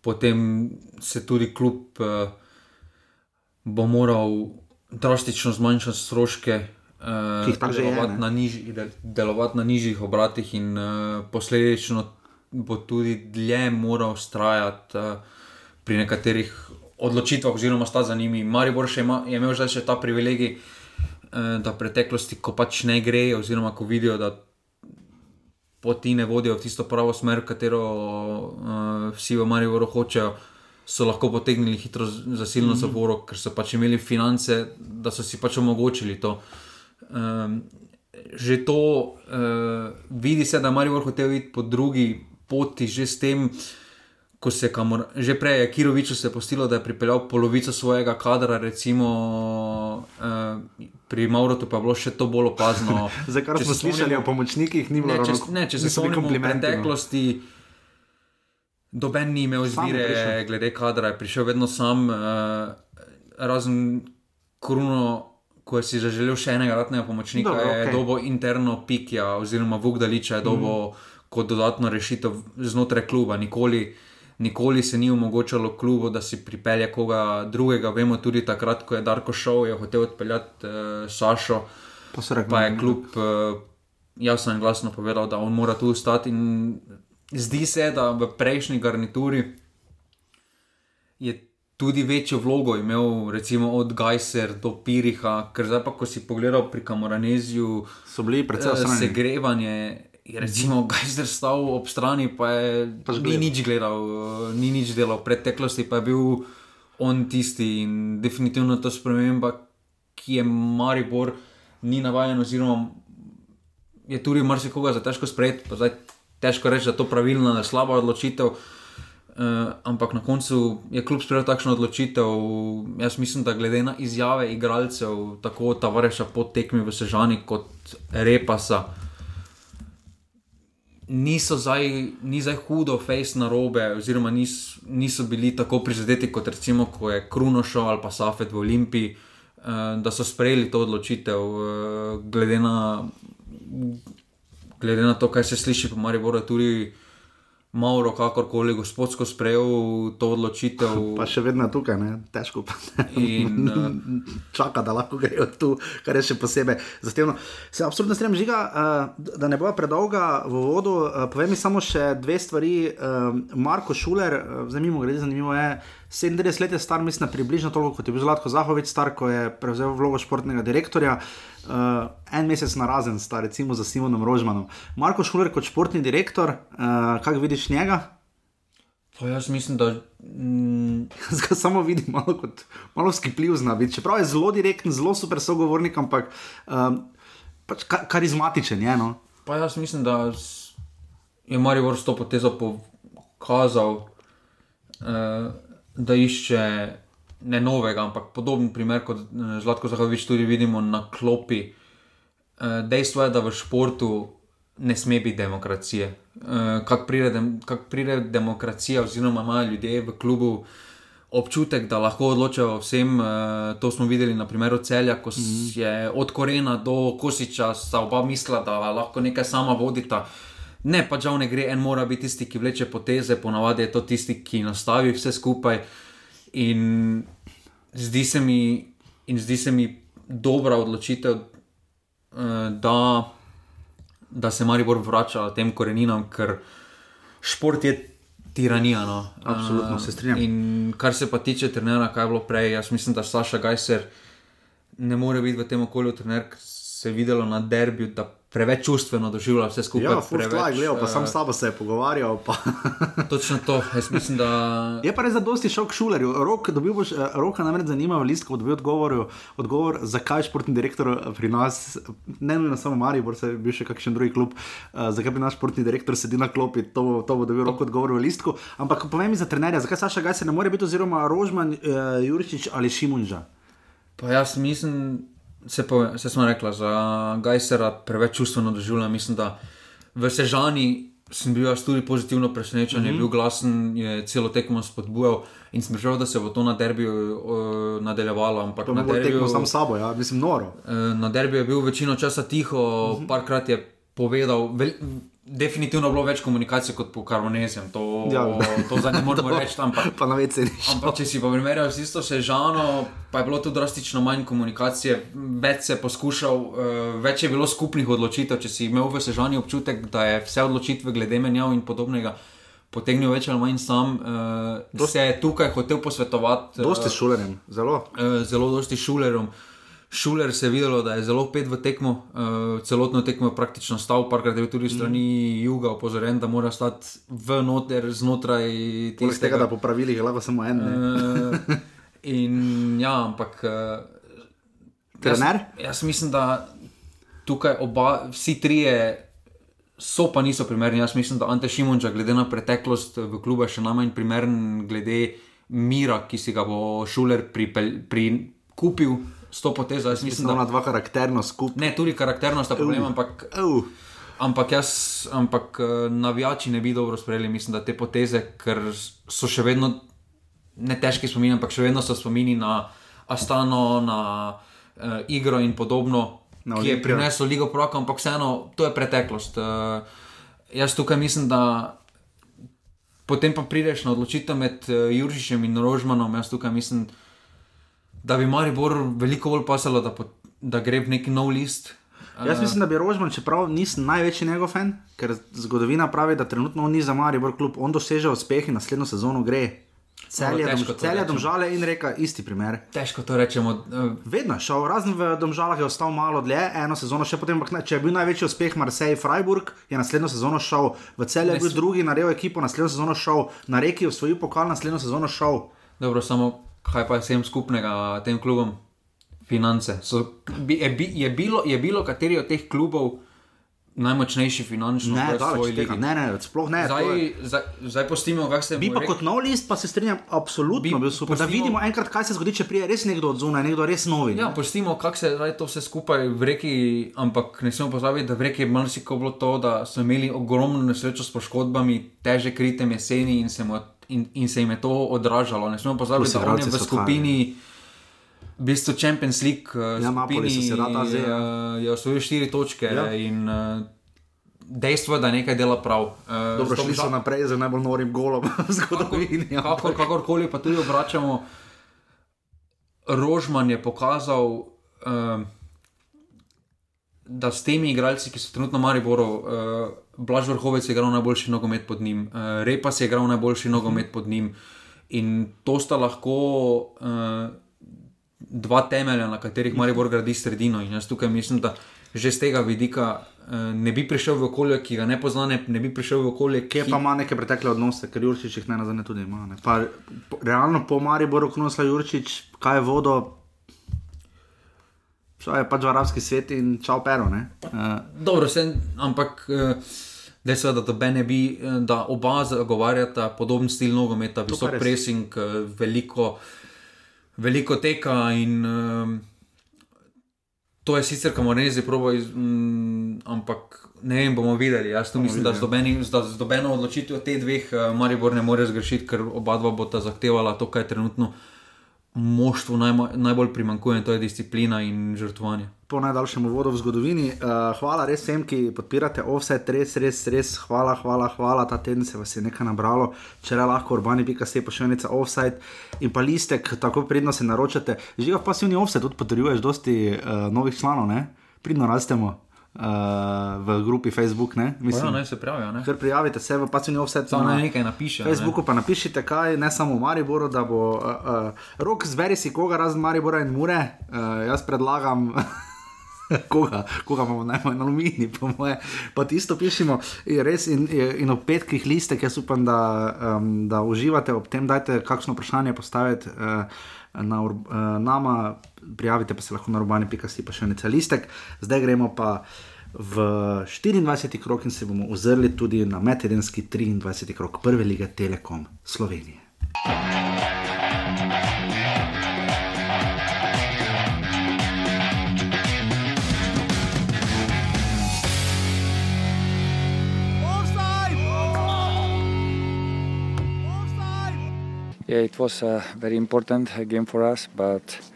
Potem se tudi klub. Uh, bo moral drastično zmanjšati stroške, uh, delovati, na nižji, delovati na nižjih obratih, in uh, posledično bo tudi dlje moral ustrajati uh, pri nekaterih odločitvah, oziroma sta za njimi. Maribor še ima, je imel zdaj še ta privilegij, uh, da preteklosti, ko pač ne gre, oziroma ko vidijo, da poti ne vodijo v tisto pravo smer, katero uh, vsi v Mariboru hočejo so lahko potegnili hitro zasilno mm -hmm. zaporo, ker so pač imeli finance, da so si pač omogočili to. Um, že to uh, vidi se, da Marijo hotel iti po drugi poti, že s tem, ko se kamor. Že prej je Kiroviču se postilo, da je pripeljal polovico svojega kadra, recimo uh, pri Maurotu pa je bilo še to bolj opazno. Zdaj, kar smo slišali o pomočnikih, ni bilo ne, če, ne, če se spomnimo preteklosti. No. Doben ni imel izbire, glede kadra, je prišel vedno sam, uh, razen Kruno, ko si zaželel še enega ratnega pomočnika, Dobro, okay. je dobo interno pikja, oziroma Vugdaliča je dobo mm. kot dodatno rešitev znotraj kluba. Nikoli, nikoli se ni omogočalo klubu, da si pripelje koga drugega. Vemo tudi takrat, ko je Darko šel, je hotel odpeljati uh, Sašo, pa, rekli, pa je klub uh, jasno in glasno povedal, da on mora tu ostati zdi se, da v prejšnji garnituri je tudi večjo vlogo imel, recimo od Gajser do Piriha, ker zdaj pa, ko si pogledal pri Kamoraneziju, so bili predvsem uh, segrevanje. Je recimo Gajser stal ob strani, pa je pač ni nič gledal, ni nič delal, v preteklosti pa je bil on tisti in definitivno to sprememba, ki je Maribor ni navaden, oziroma je tudi marsikoga za težko sprejeti težko reči, da je to pravilna ali slaba odločitev. Uh, ampak na koncu je kljub sprejel takšno odločitev. Jaz mislim, da glede na izjave igralcev, tako Tavareša po tekmi v Sežani kot Repasa, niso zdaj, ni zdaj hudo face na robe, oziroma nis, niso bili tako prizadeti kot recimo, ko je Krunošo ali pa Safet v Olimpiji, uh, da so sprejeli to odločitev, uh, glede na glede na to, kaj se sliši, mora biti tudi malo, kakorkoli, gospodsko sprejel to odločitev. Pa še vedno tukaj, ne? težko pa in, uh, čaka, da lahko grejo tu, kar je še posebej zahtevno. Se absolutno strem žiga, uh, da ne bo predolga v vodu. Uh, povem mi samo še dve stvari. Uh, Marko Šuler, uh, zanimivo, glede, zanimivo je. 37 let je star, mislim, približno toliko kot je bil Zlatko Zahovič, star, ko je prevzel vlogo športnega direktorja. Uh, en mesec na razen, star, recimo za Simonom Rožmanom. Marko Šuler kot športni direktor, uh, kako vidiš njega? Pa jaz mislim, da. Mm, Zdaj samo vidim malo kot malo skipljiv znabi. Čeprav je zelo direkten, zelo super sogovornik, ampak um, pač ka karizmatičen je. No? pa jaz mislim, da je Marijo s to potezo pokazal, uh, da išče ne novega, ampak podoben primer kot uh, Zlatko Zahovič tudi vidimo na klopi. Uh, dejstvo je, da v športu ne sme biti demokracije. Uh, Kako pride, dem, kak pride demokracija, oziroma imajo ljudje v klubu občutek, da lahko odločajo o vsem. Uh, to smo videli na primeru celja, ko -hmm. je od Korena do Kosiča, sta oba mislila, da lahko nekaj sama vodita. Ne, pa žal ne gre, en mora biti tisti, ki vleče poteze, ponavadi je to tisti, ki nastavi vse skupaj. In zdi se mi, in zdi se mi dobra odločitev, eh, da, da se Maribor vrača tem koreninam, ker šport je tiranija. No. Absolutno, Eh, se strinjam. In kar se pa tiče trenera, kaj je bilo prej, jaz mislim, da Saša Gajser ne more biti v tem okolju trener, ker se je videlo na derbiju, da preveč čustveno doživlja vse skupaj. Ja, full fly, gledal, pa eh, sam s sabo se je pogovarjal. Točno to, jaz mislim, da. Je pa res za dosti šel k šulerju. Rok, dobil boš, eh, roka namreč zanima v listku, dobil odgovor, odgovor, zakaj športni direktor eh, pri nas, ne nujno samo Maribor, se je bil še kakšen drugi klub, uh, zakaj pri nas športni direktor sedi na klopi, to, bo- to bo dobil rok odgovor v listku. Ampak povej mi za trenerja, zakaj Saša Gajser ne more biti, oziroma Rožman, uh, Juričič ali Šimunža. Pa jaz mislim, se, pa, se smo rekla, za Gajsera preveč čustveno doživljam. Mislim, da v Sežani sem bil jaz tudi pozitivno presenečen, mm -hmm. je bil glasen, je celo tekmo spodbujal in sem prišel, da se bo to na derbiju uh, nadaljevalo. Ampak To na bo tekmo derbiju, sam sabo, ja, mislim, noro. eh, na derbiju je bil večino časa tiho, uh -huh. parkrat je povedal. Vel, Definitivno bilo več komunikacije kot po karbonezem, to, Ja. to zdaj ne moremo reči, ampak Pa na vece ni šel. Ampak, če si pa primerjal z isto sežano, pa je bilo tu drastično manj komunikacije, več se je poskušal, uh, več je bilo skupnih odločitev. Če si imel v sežani občutek, da je vse odločitve glede menjav in podobnega potegnil več ali manj sam, uh, se je tukaj hotel posvetovati. Dosti s šulerjem, zelo. uh, zelo dosti šulerom. Šuler se je videlo, da je zelo pet v tekmo, uh, celotno tekmo je praktično stal, parkrat je bil tudi strani juga opozorjen, da mora stati v noter, znotraj Poleg tega, tistega. da po pravilih je lahko samo en. Uh, in ja, ampak. Uh, Trener? Jaz, jaz mislim, da tukaj oba, vsi trije so pa niso primerni. Jaz mislim, da Ante Šimunča, glede na preteklost v klubu, je še najmanj primeren glede mira, ki si ga bo šuler pripel, pri, kupil s to potezo. Jaz mislim, da ona dva karakterno skupaj. ne, tudi karakterno sta problem, ampak Uh. Ampak jaz, ampak eh, navijači ne bi dobro sprejeli, mislim, da te poteze, ker so še vedno ne težki spomini, ampak še vedno so spomini na Astano, na uh, igro in podobno, Na ki je Olimpijo. prineslo Ligo Proka, ampak vseeno, to je preteklost. Uh, jaz tukaj mislim, da potem pa prideš na odločitev med uh, Juržišem in Rožmanom. Jaz tukaj mislim, da bi Maribor veliko bolj pasalo, da, po, da gre v neki nov list. Jaz mislim, da bi Rožman, čeprav nisem največji njegov fan, ker zgodovina pravi, da trenutno on ni za Maribor klub, on doseže uspeh in naslednjo sezono gre. Celje, težko dom, to celje domžale in reka, isti primer. Težko to rečemo. Uh, Vedno je šel, razen v domžalah je ostal malo dlje, eno sezono še potem, če je bil največji uspeh Marseille Freiburg, je naslednjo sezono šel, v celje je bil drugi, naredil ekipo, naslednjo sezono šel, na reki osvojil pokal, naslednjo sezono šel. Dobro, samo kaj pa je vsem skupnega tem klubom? Finance. So, bi, je, bi, je, bilo, je bilo kateri od teh klubov najmočnejši finančno Ne, daleč tega, ne, ne, sploh ne. to je- Zdaj, zdaj, zdaj postimo, kako se Bi bo pa kot nov list, pa se strinjam, absolutno bi, Bi- super. Da pustimo- vidimo enkrat, kaj se zgodi, če prije res nekdo od zunaj, nekdo res novi. Ja, pustimo, kako se zdaj to vse skupaj v reki, ampak ne smemo pozabiti, da v reki je marsikaj bilo to, da so imeli ogromno nesrečo s poškodbami, teže kritem jeseni in se, mu, in, in se jim je to odražalo. Ne smemo pozabiti, da on je igralci v skupini. V bistvu Champions League, eh, Ja, skupini, se rad azije, ja. eh, je osvojil štiri točke Ja. ja. in uh, dejstvo je, da nekaj dela prav. Uh, Dobro, šli so naprej z najbolj norim golom v zgodovini. ampak- Kakor, kakorkoli pa tudi obračamo, Rožman je pokazal, um, da s temi igralci, ki so trenutno v Mariboru, uh, Blaž Vrhovec je igral najboljši nogomet pod njim, uh, Repas je igral najboljši nogomet pod njim. In to sta lahko uh, dva temelja, na katerih Maribor gradi sredino. In jaz tukaj mislim, da že z tega vidika uh, ne bi prišel v okolje, ki ga ne pozna, ne, ne bi prišel v okolje, ki pa ima neke pretekle odnose, ker Jurčič jih ne nazadnje tudi ima. Pa, realno po Mariboru, ko nosla Jurčič, kaj je vodo. Šlo je pač v arabski svet in čau pero. Uh. Dobro, sen, ampak. Uh, Dejstvo je, da, ne bi, da oba zagovarjata podoben stil nogometa, visok pressing, veliko, veliko teka. In, um, to je sicer, moramo reči, um, ampak ne vem, bomo videli. Jaz tu mislim, da z, dobeni, z, z dobeno odločitvijo teh dveh uh, Maribor ne more zgrešiti, ker oba dva bo ta zahtevala to, kar je trenutno moštvu najbolj primankuje, to je disciplina in žrtvovanje po najdaljšem uvodu v zgodovini. Uh, hvala res vsem, ki podpirate offset, res, res, res, hvala, hvala, hvala. Ta teden se vas je nekaj nabralo, če le lahko urbani, pika se pošiljnica offset in pa listek, tako pridno se naročate. Žiga v pasivni offset tudi potrjuješ dosti uh, novih članov, ne? pridno rastemo. Uh, v grupi Facebook, ne, mislim, da se prijavijo. Ker prijavite se v pasivni offset. Samo na nekaj napišete. Na Facebooku ne. pa napišite, kaj ne samo v Mariboru, da bo uh, uh, rok zberi si koga razen Maribora in Mure. Uh, jaz predlagam. koga, koga imamo najmanj na alumini, po moje. Pa tisto pišemo, res in, in ob petkih listek, jaz upam, da, um, da uživate ob tem, dajte kakšno vprašanje postaviti. Uh, Na uh, nama, prijavite pa se lahko na urbani.si, pa še nekaj listek. Zdaj gremo pa v 24. krok in se bomo ozrli tudi na metedenski 23. krok prve lige Telekom Slovenije. Yeah, it was a very important game for us, but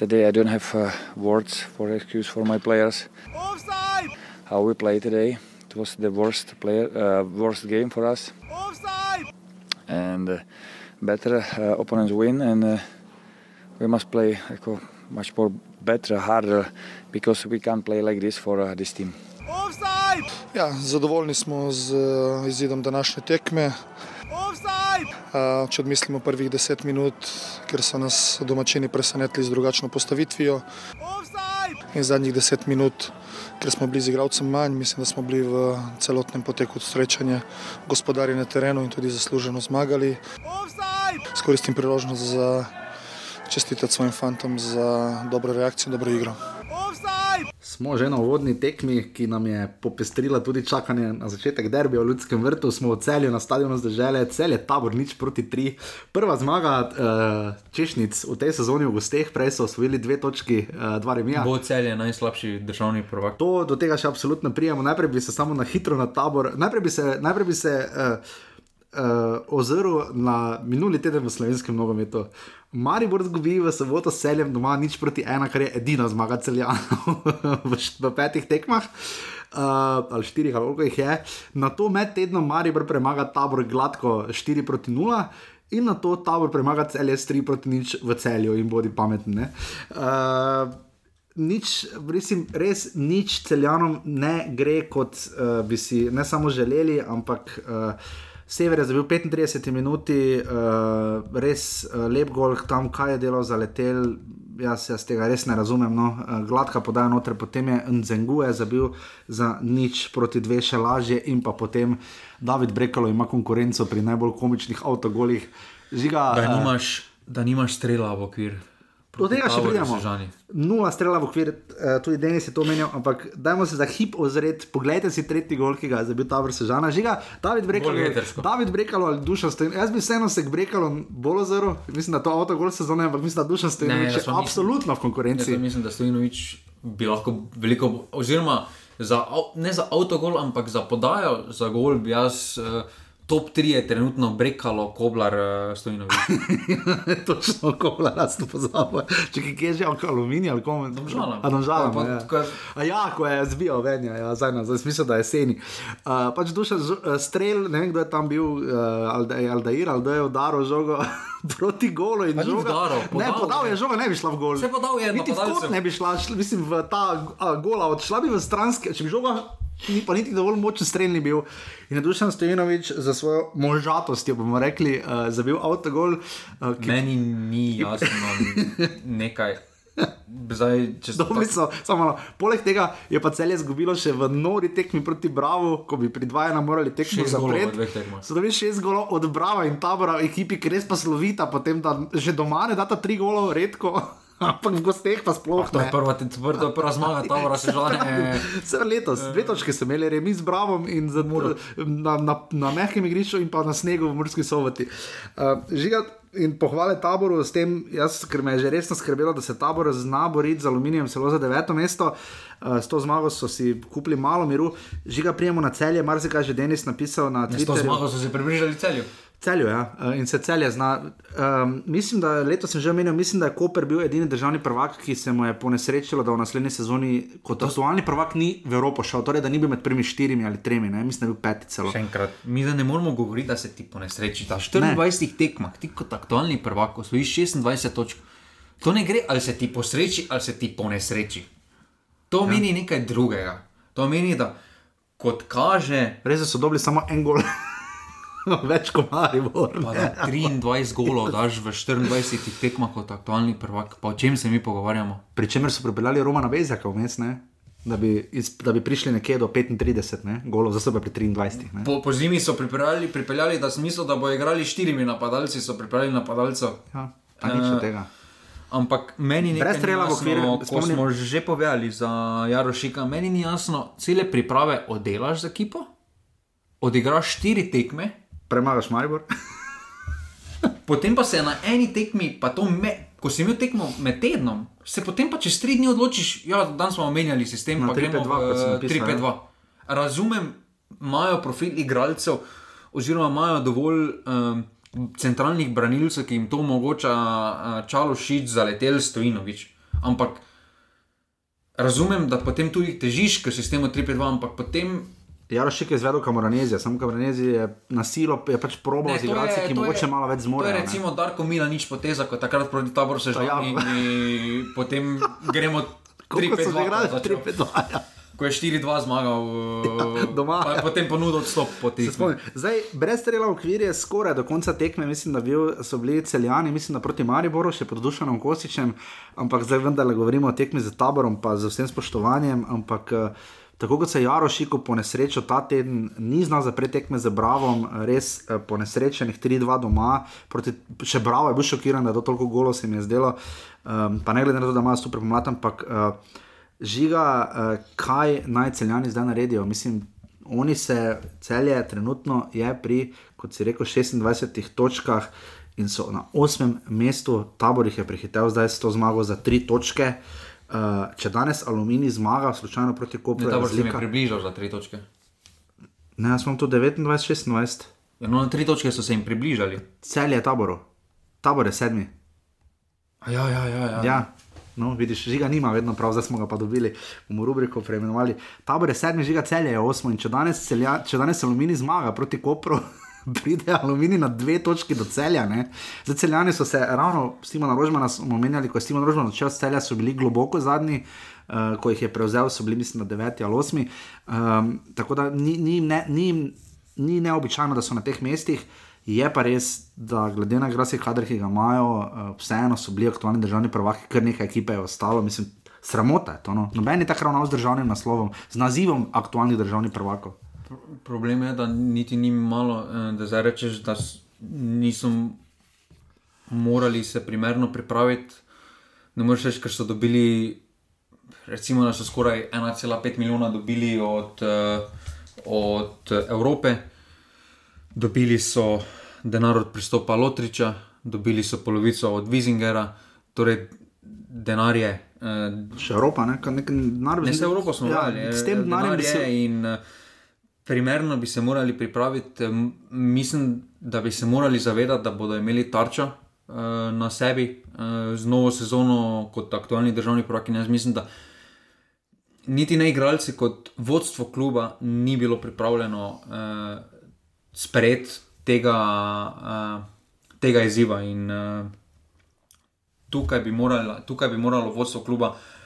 today I don't have uh, words for excuse for my players. Offside! How we played today, it was the worst player, uh, worst game for us. Offside! And uh, better uh, opponents win, and uh, we must play like, much more better, harder, because we can't play like this for uh, this team. Offside! Ja, zadovoljni smo z uh, izidom današnje tekme. Če odmislimo prvih deset minut, ker so nas domačini presenetili z drugačno postavitvijo. In zadnjih deset minut, ker smo bili z igralcem manj, mislim, da smo bili v celotnem poteku srečanja gospodari na terenu in tudi zasluženo zmagali. Skoristim priložnost za čestitati svojim fantom za dobro reakcijo, dobro igro smo že na uvodni tekmi, ki nam je popestrila tudi čakanje na začetek derbija v Ljudskem vrtu, smo v celju na stadionu zdržele, cel je tabor nič proti tri. Prva zmaga uh, češnic v tej sezoni v gosteh, prej so osvojili dve točki, uh, dva remija. Bo cel je najslabši državni prvak. To do tega še absolutno prijemo. Najprej bi se samo na hitro na tabor, najprej bi se. Najprej bi se uh, uh, ozrl na minuli teden v slovenskem nogometu. Maribor zgubi v soboto s celjem doma, nič proti ena, kar je edina zmaga celjanov v, v petih tekmah. Uh, ali štiri, ali koliko jih je. Na to med tednom Maribor premaga tabor gladko 4 proti 0. In na to tabor premaga CLS 3 proti nič v celju in bodi pameten. Uh, nič, mislim, res nič celjanom ne gre, kot uh, bi si ne samo želeli, ampak uh, Sever je zabil 35 minut, uh, res uh, lep gol, tam kaj je delo za letel. Jaz, jaz tega res ne razumem. No. Uh, gladka podaja noter, potem je Nzengu je zabil za nič proti dve še lažje, in pa potem David Brekalo ima konkurenco pri najbolj komičnih avtogolih. Žiga, da, nimaš, uh, da nimaš strela v okvir. Do tega še pridemo. Nula strela v okvir, uh, tudi Denis je to omenil, ampak dajmo se za hip ozret. Poglejte si tretji gol, ki ga je zabil Tabor Sežana. Žiga, David Brekalo, David Brekalo ali Dušan Stojan. Jaz bi vseeno se Brekalo bolj ozrl, mislim, da to avto gol sezone, ampak mislim, da Dušan Stojan je absolutno v konkurenci. Mislim, da Stojanovič bi lahko veliko, oziroma za, ne za avto gol, ampak za podajo za gol bi jaz. Uh, top 3 je trenutno brekalo, koblar, uh, stojnovi. Točno, koblar, jaz to pozabil. Če kaj je že aluminij ali komu? Domžalam. A domžalam, ja. Kar... A ja, ko je zbijal venja, ja, zdaj na smisel, da je jeseni. Uh, pač duša uh, strel, ne vem, kdo je tam bil, uh, Aldair, ali da je udaril žogo. Proti golu in žogo. Ne, podal je žogo, ne bi šla v gol. Se podal je, niti v kot ne bi šla, mislim, v ta a, gola, odšla bi v stranske, če bi žoga ni pa niti dovolj močen streljni bil. In je Dušan Stojinovič za svojo možatost, bomo rekli, uh, zabil avtogol. Uh, ki... Meni ni jasno nekaj. Zdaj, so Dobri so, samo. Poleg tega je pa celje izgubilo še v nori tekmi proti Bravo, ko bi pri dvajana morali tekmo Šest golov v zapreti. dveh tekmah. So dobili šest golov od Brava in tabora, ekipi, ki res pa slovita, potem da že doma ne data tri golov, redko, ampak v gosteh pa sploh To je ne. prva, je prva zmaga, ta vrsta sežane. Vse letos, dve točke so imeli, remi z Bravom in z, na, na, na mehkem igrišču in pa na snegu v Murski soboti. Uh, žiga in pohvale taboru s tem, jaz, ker me je že resno skrbelo, da se tabor zna boriti z aluminijem celo za deveto mesto. Uh, s to zmago so si kupili malo miru, žiga prijemo na celje, marsikaj že Denis napisal na S to Twitterju. zmago so se približali celju. Celju, ja, eh, in se celje zna. Um, mislim, da letos sem že omenil, mislim, da je Koper bil edini državni prvak, ki se mu je ponesrečilo, da v naslednji sezoni kot aktualni prvak ni v Evropo šel, torej da ni bil med prvimi štirimi ali tremi, ne? mislim, da je bil peti celo. Še enkrat, mi da ne moramo govoriti, da se ti po nesreči. Da v 24 tekmah, ti kot aktualni prvak, osvojiš 26 točk. To ne gre, ali se ti po sreči, ali se ti po nesreči. To ja. meni nekaj drugega. To meni, da kot kaže, Res so dobili samo en gol, več kot Maribor. pa da 23 golov daš v 24 tekmah kot aktualni prvak. Pa o čem se mi pogovarjamo? Pri čemer so pripeljali Romana Bezjaka vmes, ne? Da bi, iz, da bi prišli nekje do 35 ne? golov, zdaj so pa pri 23. Ne? Po, po zimi so pripeljali, pripeljali da smisel, da bo igrali štirimi napadalci, so pripeljali napadalcev. Ja, pa nič od Eh, tega. Ampak meni ni Brez strela v okvir, ko spomnim- smo že povedali za Jarošika, meni ni jasno, cele priprave oddelaš za ekipo, odigraš štiri tekme, Premagaš Maribor. potem pa se na eni tekmi, pa to me, ko si imel tekmo med tednom, se potem pa čez tri dni odločiš, ja, danes smo omenjali sistem, Na pa gremo 3-5-2, kot sem v napisal, 3-5-2. Razumem, imajo profil igralcev, oziroma imajo dovolj um, centralnih branilcev, ki jim to omogoča uh, Čalo Šič, zaletel Stojinovič. Ampak razumem, da potem tudi težiš k sistemu 3-5-2, ampak potem Jarošik je izvedel Kamoranezija, samo Kamoranezi je na silo, je pač probal Ne, z igralci, ki mogoče malo več To je zmorejo. ne. recimo Darko Mila nič poteza, ko takrat proti taboru se že Ja. in, potem gremo Koliko so že 3-5-2. igrali? ko je začel. 3-5-2, ja. Ko je 4-2 zmagal, ja, doma, pa ja. je potem ponudil odstop po spomnim. Zdaj, brez strela v okvir je skoraj do konca tekme, mislim, da bil, so bili celjani, mislim, da proti Mariboru, še pod Dušanom Kosičem, ampak zdaj vendarle govorimo o tekmi z taborom, pa z vsem spoštovanjem. Ampak eh, tako kot se je Jarošiku po nesrečo ta teden ni znal zapreti tekme z Bravom, res eh, po nesrečenih 3-2 doma, proti, še Bravo je bil šokiran, da je to toliko golo se mi je zdelo, um, pa ne glede na to, da ima super pomlad, ampak. Uh, Žiga, uh, kaj naj celjani zdaj naredijo? Mislim, oni se, celje trenutno je pri, kot si rekel, 26 točkah in so na 8. mestu, tabor jih je prehitel zdaj s to zmago za 3 točke. Uh, če danes Aluminij zmaga, slučajno proti Kopu, Ne, tabor se mi razlika. približal za 3 točke. Ne, jaz imam to 29, 26. Ja, no, na 3 točke so se jim približali. Celje je taboru, tabor je sedmi. A Ja, ja, ja. ja. Ja. No, vidiš, žiga nima vedno prav, zdaj smo ga pa dobili, bomo rubriko preimenovali. Tabor je sedmi, žiga celje je osmo in če danes, celja, če danes aluminij zmaga proti Kopru, pride aluminij na dve točki do celja. Ne? Zdaj celjani so se ravno, Simona Rožmana smo omenjali, ko je Simon Rožman odšel z celja, so bili globoko zadnji. Uh, ko jih je prevzel, so bili, mislim, na 9 ali 8. Um, tako da ni, ni, ne, ni, ni neobičajno, da so na teh mestih. Je pa res, da glede na grasi kader, ki ga imajo, uh, vseeno so bili aktualni državni prvaki, kar nekaj ekipe je ostalo. Mislim, sramota je to. No? Noben je tako ravnal z državnim naslovom, z nazivom aktualnih državnih prvakov. Problem je, da niti ni malo, eh, da zdaj rečeš, da niso morali se primerno pripraviti. Ne moreš reči, ker so dobili, recimo, da so skoraj 1,5 milijona dobili od, eh, od Evrope, dobili so denar od pristopa Lotriča, dobili so polovico od Vizingera, torej denar je. eh, Še Evropa, ne, Kar nek denar bi Ne, se- Evropo smo ja, imeli. S tem denarjem bi se. In eh, primerno bi se morali pripraviti. Mislim, da bi se morali zavedati, da bodo imeli tarčo eh, na sebi eh, z novo sezono kot aktualni državni prvak. In jaz mislim, da niti ne igralci, kot vodstvo kluba, ni bilo pripravljeno uh, sprejeti tega, uh, tega izziva. In uh, tukaj, bi morala, tukaj bi moralo vodstvo kluba uh,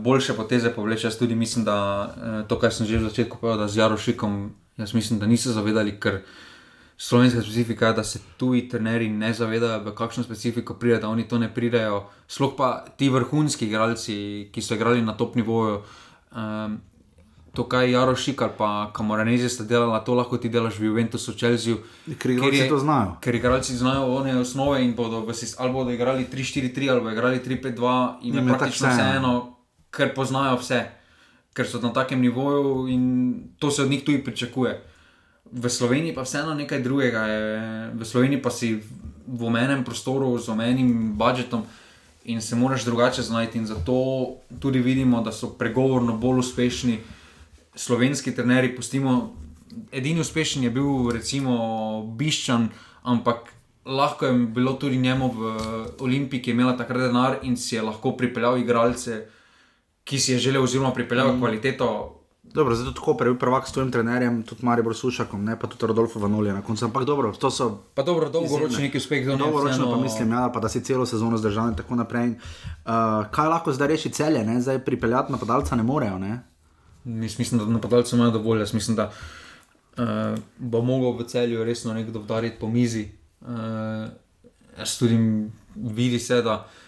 boljše poteze povleči. Jaz tudi mislim, da uh, to, kar sem že v začetku povedal, da z Jarošikom, jaz mislim, da niso zavedali, ker slovenska specifika je, da se tuji trenerji ne zavedajo, v kakšno specifiko pride, da oni to ne pridejo. Sploh pa ti vrhunski igralci, ki so igrali na top nivoju. Um, To, kaj je Jaro Šikar, pa Kamoranezi sta delala, to lahko ti delaš v Juventusu, Čelziju. Ker igralci to znajo. Ker igralci znajo one osnove in bodo, ali bodo igrali 3-4-3 ali bodo igrali 3-5-2 in je praktično vseeno, ker poznajo vse, ker so na takem nivoju in to se od njih tudi pričakuje. V Sloveniji pa vseeno nekaj drugega. Je. V Sloveniji pa si v omenem prostoru z omenim budžetom in se moraš drugače znajti in zato tudi vidimo, da so pregovorno bolj uspešni slovenski trenerji, pustimo, edini uspešen je bil, recimo, Biščan, ampak lahko je bilo tudi njemu v Olimpiji, ki je imela takrat denar in si je lahko pripeljal igralce, ki si je želel, oziroma pripeljal mm. kvaliteto. Dobro, zdaj tako prvi prvak s tvojim trenerjem, tudi Marijo Sušakom, ne pa tudi Rodolfo Vanolija na koncu. Ampak dobro, to so. Pa dobro, dolgoročni neki uspeh za nas. Dolgoročno pa mislim, ja, pa da si celo sezono zdržal in tako naprej. Uh, kaj lahko zdaj reši celje, ne? zdaj pripeljati napadalca ne morejo, ne? Mislim, da napadalci imajo dovolj. Jaz mislim, da uh, bo mogel v celju resno nekdo udariti po mizi. Uh, tudi vidim se, da uh,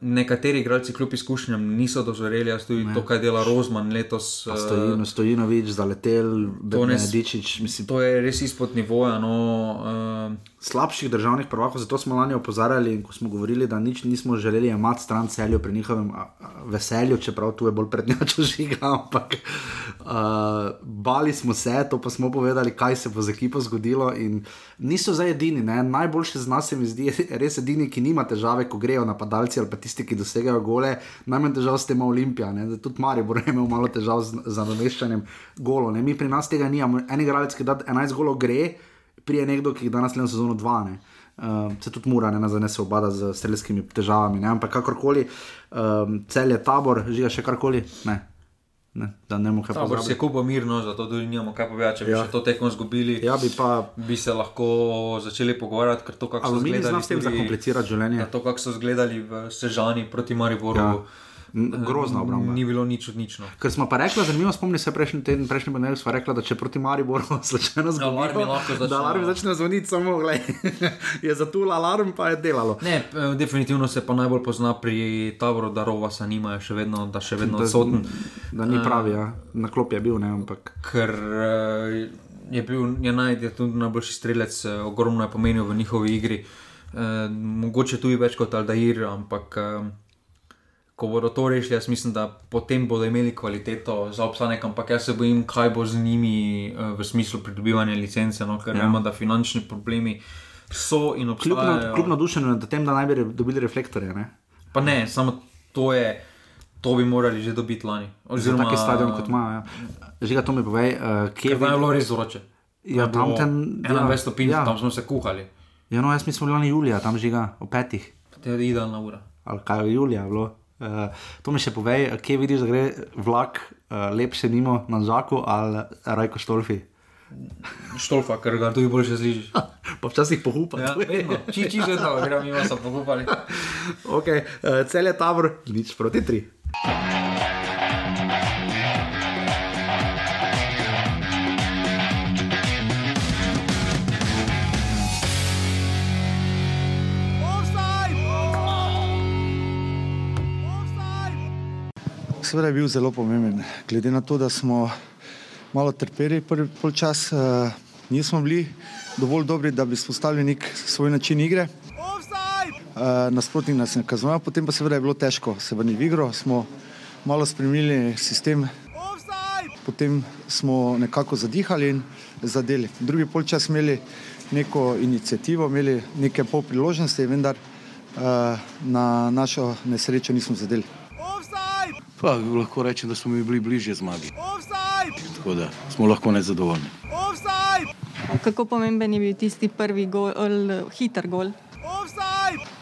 nekateri igralci kljub izkušnjam niso dozoreli, jaz tudi ne. to, kaj dela Rozman letos. Uh, Stojino, Stojinovič, zaletel, Benedičič. Mislim, to je res izpod nivoja. No, uh, slabših državnih prvakov, zato smo lani opozarjali in ko smo govorili, da nič nismo želeli imeti stran celju pri njihovem veselju, čeprav tu je bolj prednjačo žiga, ampak uh, bali smo se, to pa smo povedali, kaj se bo z ekipo zgodilo in niso zdaj edini, ne? najboljši z nas se mi zdi res edini, ki nima težave, ko grejo napadalci ali pa tisti, ki dosegajo gole, najmanj težav s tem Olimpija, ne? tudi Mari bo imel malo težav z, z nameščanjem golo, ne? mi pri nas tega nimamo, en igralec, ki da 11 golo gre, prije nekdo, ki danes le na sezono 2. Uh, se tudi mora, ne nazaj, se obada z streljskimi težavami. Ne? Ampak kakorkoli, um, cel je tabor, žiga še karkoli. Ne. Ne, da ne moremo kaj povedati. Se je kupo mirno, zato tudi nimamo kaj povedati. Če bi ja. to tekmo izgubili, ja, bi, pa... bi se lahko začeli pogovarjati, ker to, kako so izgledali, s tem zakomplicirati življenje. To, kako so izgledali v Sežani proti Mariboru. Ja grozna obramba. Ni bilo nič odlično. Ker smo pa rekli, zanimivo spomni se prejšnji teden, prejšnji ponedeljek smo rekli, da če proti Mariboru slučajno zgodi, da alarm začne zvoniti, samo gledaj, je zatul alarm, pa je delalo. Ne, definitivno se pa najbolj pozna pri taboru, da rova se nima, še vedno, da še vedno odsoten. Da, da ni pravi, ja. na klop je bil, ne, ampak. Ker, uh, Je bil je naj, je tudi najboljši strelec, eh, ogromno je pomenil v njihovi igri, e, mogoče tudi več kot Aldair, ampak e, ko bodo to rešili, jaz mislim, da potem bodo imeli kvaliteto za obstanek, ampak jaz se bojim, kaj bo z njimi eh, v smislu pridobivanja licence, no, ker ja. vemo, da finančni problemi so in obstajajo. Kljub nadušenju nad tem, da naj bi dobili reflektorje. Ne? Pa ne, samo to je. To bi morali že dobiti lani. Oziroma, tako stadion kot ima. Ja. Že ga to mi povej, uh, kje je bilo res vroče. Ja, tam ten, 21 ja, stopinj, ja. tam smo se kuhali. Ja, no, jaz mislim, je bilo julija, tam žiga o petih. To je idealna ura. Ali kaj je julija bilo? Uh, to mi še povej, kje vidiš, da gre vlak uh, lepše mimo na Žaku ali Rajko Štolfi? Štolfa, ker ga tudi boljše zližiš. pa včasih pohupa. Ja, či či že znamo, ker mi smo pohupali. okay, uh, cel je tabor, nič proti tri. Seveda je bil zelo pomemben. Glede na to, da smo malo trpeli prvi polčas, uh, nismo bili dovolj dobri, da bi spostavili nek svoj način igre. Uh, nasprotnik nas je kaznoval, potem pa seveda je bilo težko se vrniti v igro, smo malo spremenili sistem, potem smo nekako zadihali in zadeli. Drugi polčas imeli neko inicijativo, imeli neke pol priložnosti, vendar uh, na našo nesrečo nismo zadeli. Pa, lahko rečem, da smo mi bili bližje zmagi. Tako da smo lahko nezadovoljni. Kako pomemben je bil tisti prvi gol, hiter gol?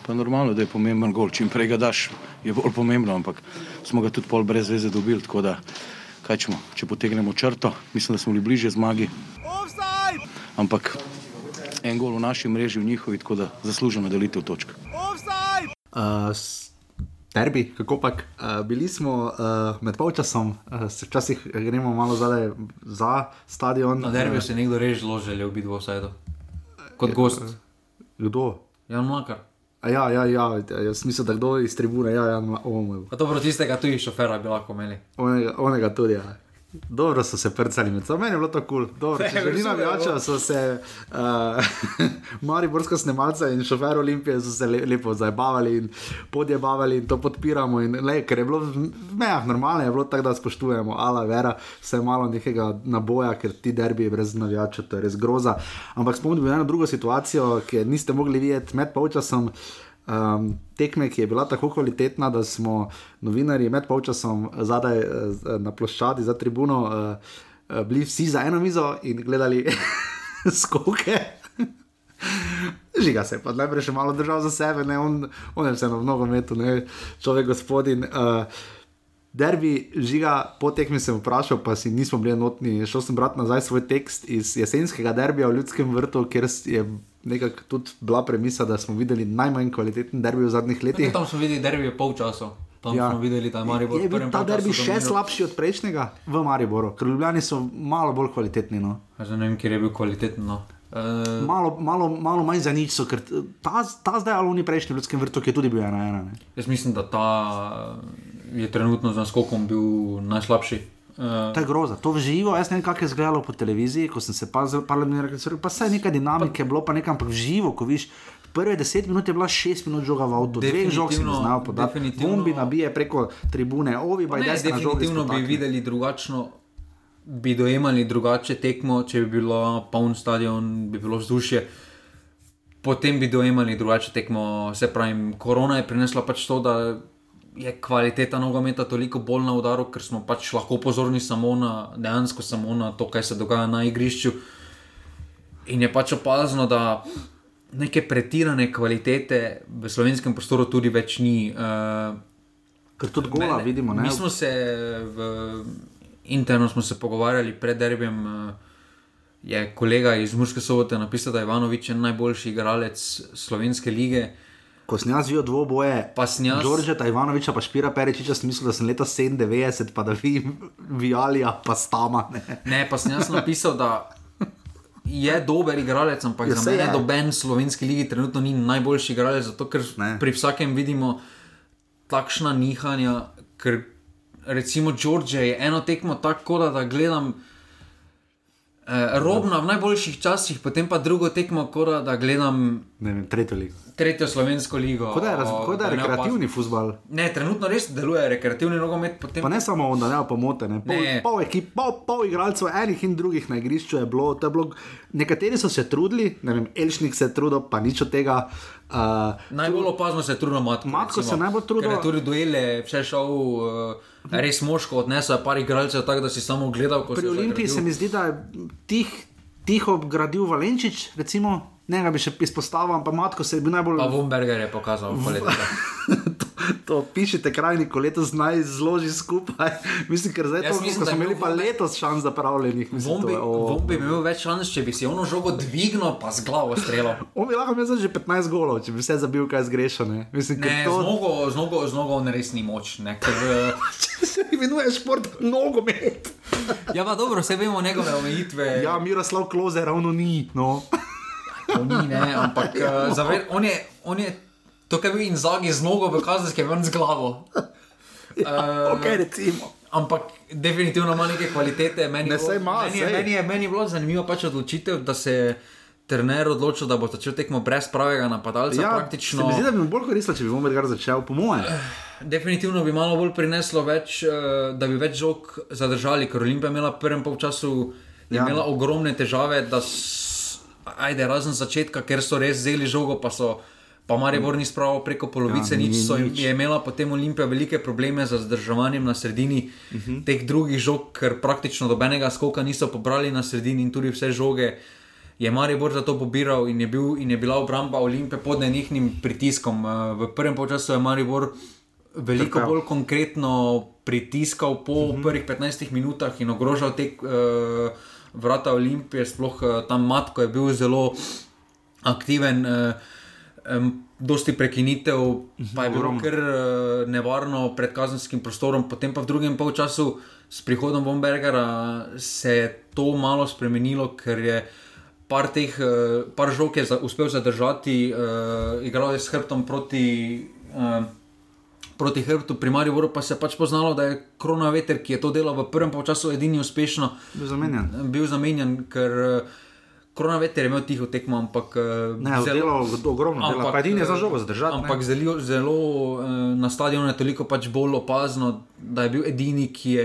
Pa normalno, da je pomemben gol. Čim prej ga daš, je bolj pomembno, ampak smo ga tudi pol brez veze dobili. Tako da, kaj čemo, če potegnemo črto, mislim, da smo bili bližje zmagi. Ampak en gol v naši mreži, v njihovi, tako da zaslužimo delitev točk. Uh, Derbi, kako pa, uh, bili smo uh, med polčasom, uh, včasih gremo malo zadaj za stadion. Na derbi se je nekdo zelo želel biti v Osajdu. Kot gost. Kdo? Jan Makar. A Ja, ja, ja, jaz mislim, da kdo iz tribune, ja, ja, omoj. Pa dobro, tistega tudi šofera bi lahko imeli. Onega, onega tudi, ja. Dobro so se prcali med seboj, meni je bilo to kul. Cool. Če že ni navijača, so se uh, mariborska snemalca in šofer Olimpije so se le, lepo zabavali in podjebavali in to podpiramo. In, le, ker je bilo v mejah normalno, je bilo tako, da spoštujemo, ala vera, vse malo nekega naboja, ker ti derbi brez navijača, to je res groza. Ampak spomnim se na drugo situacijo, ki niste mogli videti med polčasom. Um, tekme, ki je bila tako kvalitetna, da smo novinari med polčasom zadaj uh, na ploščadi za tribuno uh, uh, bili vsi za eno mizo in gledali skoke. Žiga se pa najprej še malo držal za sebe, ne? on, on je vseeno v nogometu, ne človek gospodin. Uh, Derbi, žiga, potek mi sem vprašal, pa si nismo bili enotni. Šel sem brati nazaj svoj tekst iz jesenskega derbija v Ljudskem vrtu, kjer je nekako tudi bila premisa, da smo videli najmanj kvaliteten derbi v zadnjih letih. Tam smo videli derbi v polčasu. Tam ja. smo videli, da je Maribor je bil ta derbi še dominiral. slabši od prejšnjega v Mariboru, ker Ljubljani so malo bolj kvalitetni. No. Ja, ne vem, kje je bil kvaliteten. No. Uh, malo, malo, malo manj za nič, so, ker ta, ta zdaj ali oni prejšnji v Ljudskem vrtu, ki je tudi bil ena ena. Ne. Jaz mislim, da ta je trenutno z naskokom bil najslabši. Uh, to je groza, to v živo. Jaz ne vem, kako je izgledalo po televiziji, ko sem se pa rekel, pa saj nekaj dinamike je bilo, pa nekam v živo, ko viš. Prve deset minut je bila šest minut žoga v avtu, dve žogi sem znal podati. Bombi nabije preko tribune, ovi pa je desno. Definitivno bi videli drugačno bi dojemali drugače tekmo, če bi bilo poln stadion, bi bilo vzdušje. Potem bi dojemali drugače tekmo. Se pravi, korona je prinesla pač to, da je kvaliteta nogometa toliko bolj na udaru, ker smo pač lahko pozorni samo na dejansko samo na to, kaj se dogaja na igrišču. In je pač opazno, da neke pretirane kvalitete v slovenskem prostoru tudi več ni. Uh, ker tudi gola mene, vidimo. Ne? Mi smo se v interno smo se pogovarjali pred derbijem. Uh, je kolega iz Murske sobote napisal, da je Ivanovič najboljši igralec slovenske lige. Ko sem jaz videl dvoboje, pa sem jaz. Đorđeta Ivanoviča, pa Špira Peričiča, sem mislil, da sem leta 97, pa da vi, Vijalija, pa Stama. Ne, ne pa sem jaz napisal, da. Je dober igralec, ampak ja, za mene noben slovenski ligi trenutno ni najboljši igralec, zato ker ne. pri vsakem vidimo takšna nihanja, ker recimo George je eno tekmo tako, da, da gledam eh, robno v najboljših časih, potem pa drugo tekmo, kot da gledam. Ne vem, tretjo ligo. Tretjo slovensko ligo. Kot da je, o, da je rekreativni futbol. Ne, trenutno res deluje rekreativni nogomet. Potem... Pa ne samo on, da ne pomote. Ne. Pol, ne. pol, ekip, pol, pol igralcev, enih in drugih na igrišču je bilo. Je bilo nekateri so se trudili, ne vem, Elšnik se je trudil, pa nič od tega. Uh, najbolj opazno se je trudil Matko. Matko se najbolj trudil. Ker je tudi duele, vse šel. Uh, res moško odnesel, par igralcev, tako da si samo gledal. Pri Olimpiji se mi zdi, da je tih, tiho gradil Valenčič, recimo. Ne, ga bi še izpostavil, ampak matko se je bil najbolj. Pa Vumberger je pokazal, kako je to. to pišete, krajni, ko letos naj zloži skupaj. mislim, ker zdaj to mislim, smo imeli pa letos šans za pravljenih. Vombi oh. bi imel več šans, če bi si ono žogo dvignil, pa z glavo streljal. On bi lahko imel že 15 golov, če bi vse zabil, kaj zgrešene. Mislim, ne, to... z nogo, z nogo, z nogo on res ni moč. Ne, ker, če se imenuje šport, nogomet. ja, pa dobro, vse vemo njegove omejitve. Ja, Miroslav Kloze ravno ni. No. Ni, ne, ampak uh, zaver, on, je, on je to, kar bi jim zagi z nogo, v kazenski ven z glavo. Ja, uh, okay, ampak definitivno ima neke kvalitete. Meni, ne, bo, ima, meni, je, meni, je, meni je bilo zanimivo pač odločitev, da se je trener odločil, da bo začel tekmo brez pravega napadalca. Ja, praktično... Zdi se, da bi mu bolj koristilo, če bi Vomergar začel, po mojem. Definitivno bi malo bolj prineslo več, uh, da bi več žog zadržali, ker Olimpija je imela v prvem polčasu ja. ogromne težave ajde, razen začetka, ker so res vzeli žogo, pa so. Pa Maribor ni spravil preko polovice, ja, nič so nič. je imela potem Olimpija velike probleme z zadrževanjem na sredini uh mhm. -huh. teh drugih žog, ker praktično dobenega skoka niso pobrali na sredini in tudi vse žoge je Maribor za to pobiral in je, bil, in je bila obramba Olimpije pod nenihnim pritiskom. Eh, v prvem času je Maribor veliko Trkal. bolj konkretno pritiskal po uh mhm. -huh. prvih 15 minutah in ogrožal tek. Uh, vrata Olimpije, sploh uh, tam Matko je bil zelo aktiven. Uh, Um, dosti prekinitev, pa je bilo kar uh, nevarno pred kazenskim prostorom, potem pa v drugem polčasu s prihodom Bombergera se je to malo spremenilo, ker je par teh, uh, par žog je za, uspel zadržati, uh, igral je s hrbtom proti. Uh, Proti hrbtu, pri Mariboru pa se je pač poznalo, da je korona veter, ki je to delal v prvem polčasu, edini uspešno Bil zamenjan. bil zamenjan, ker uh, korona veter je imel tiho tekmo, ampak uh, Ne, zelo ogromno dela, pa edini je za žogo zadržati. Ampak ne. zelo, zelo uh, na stadionu je toliko pač bolj opazno, da je bil edini, ki je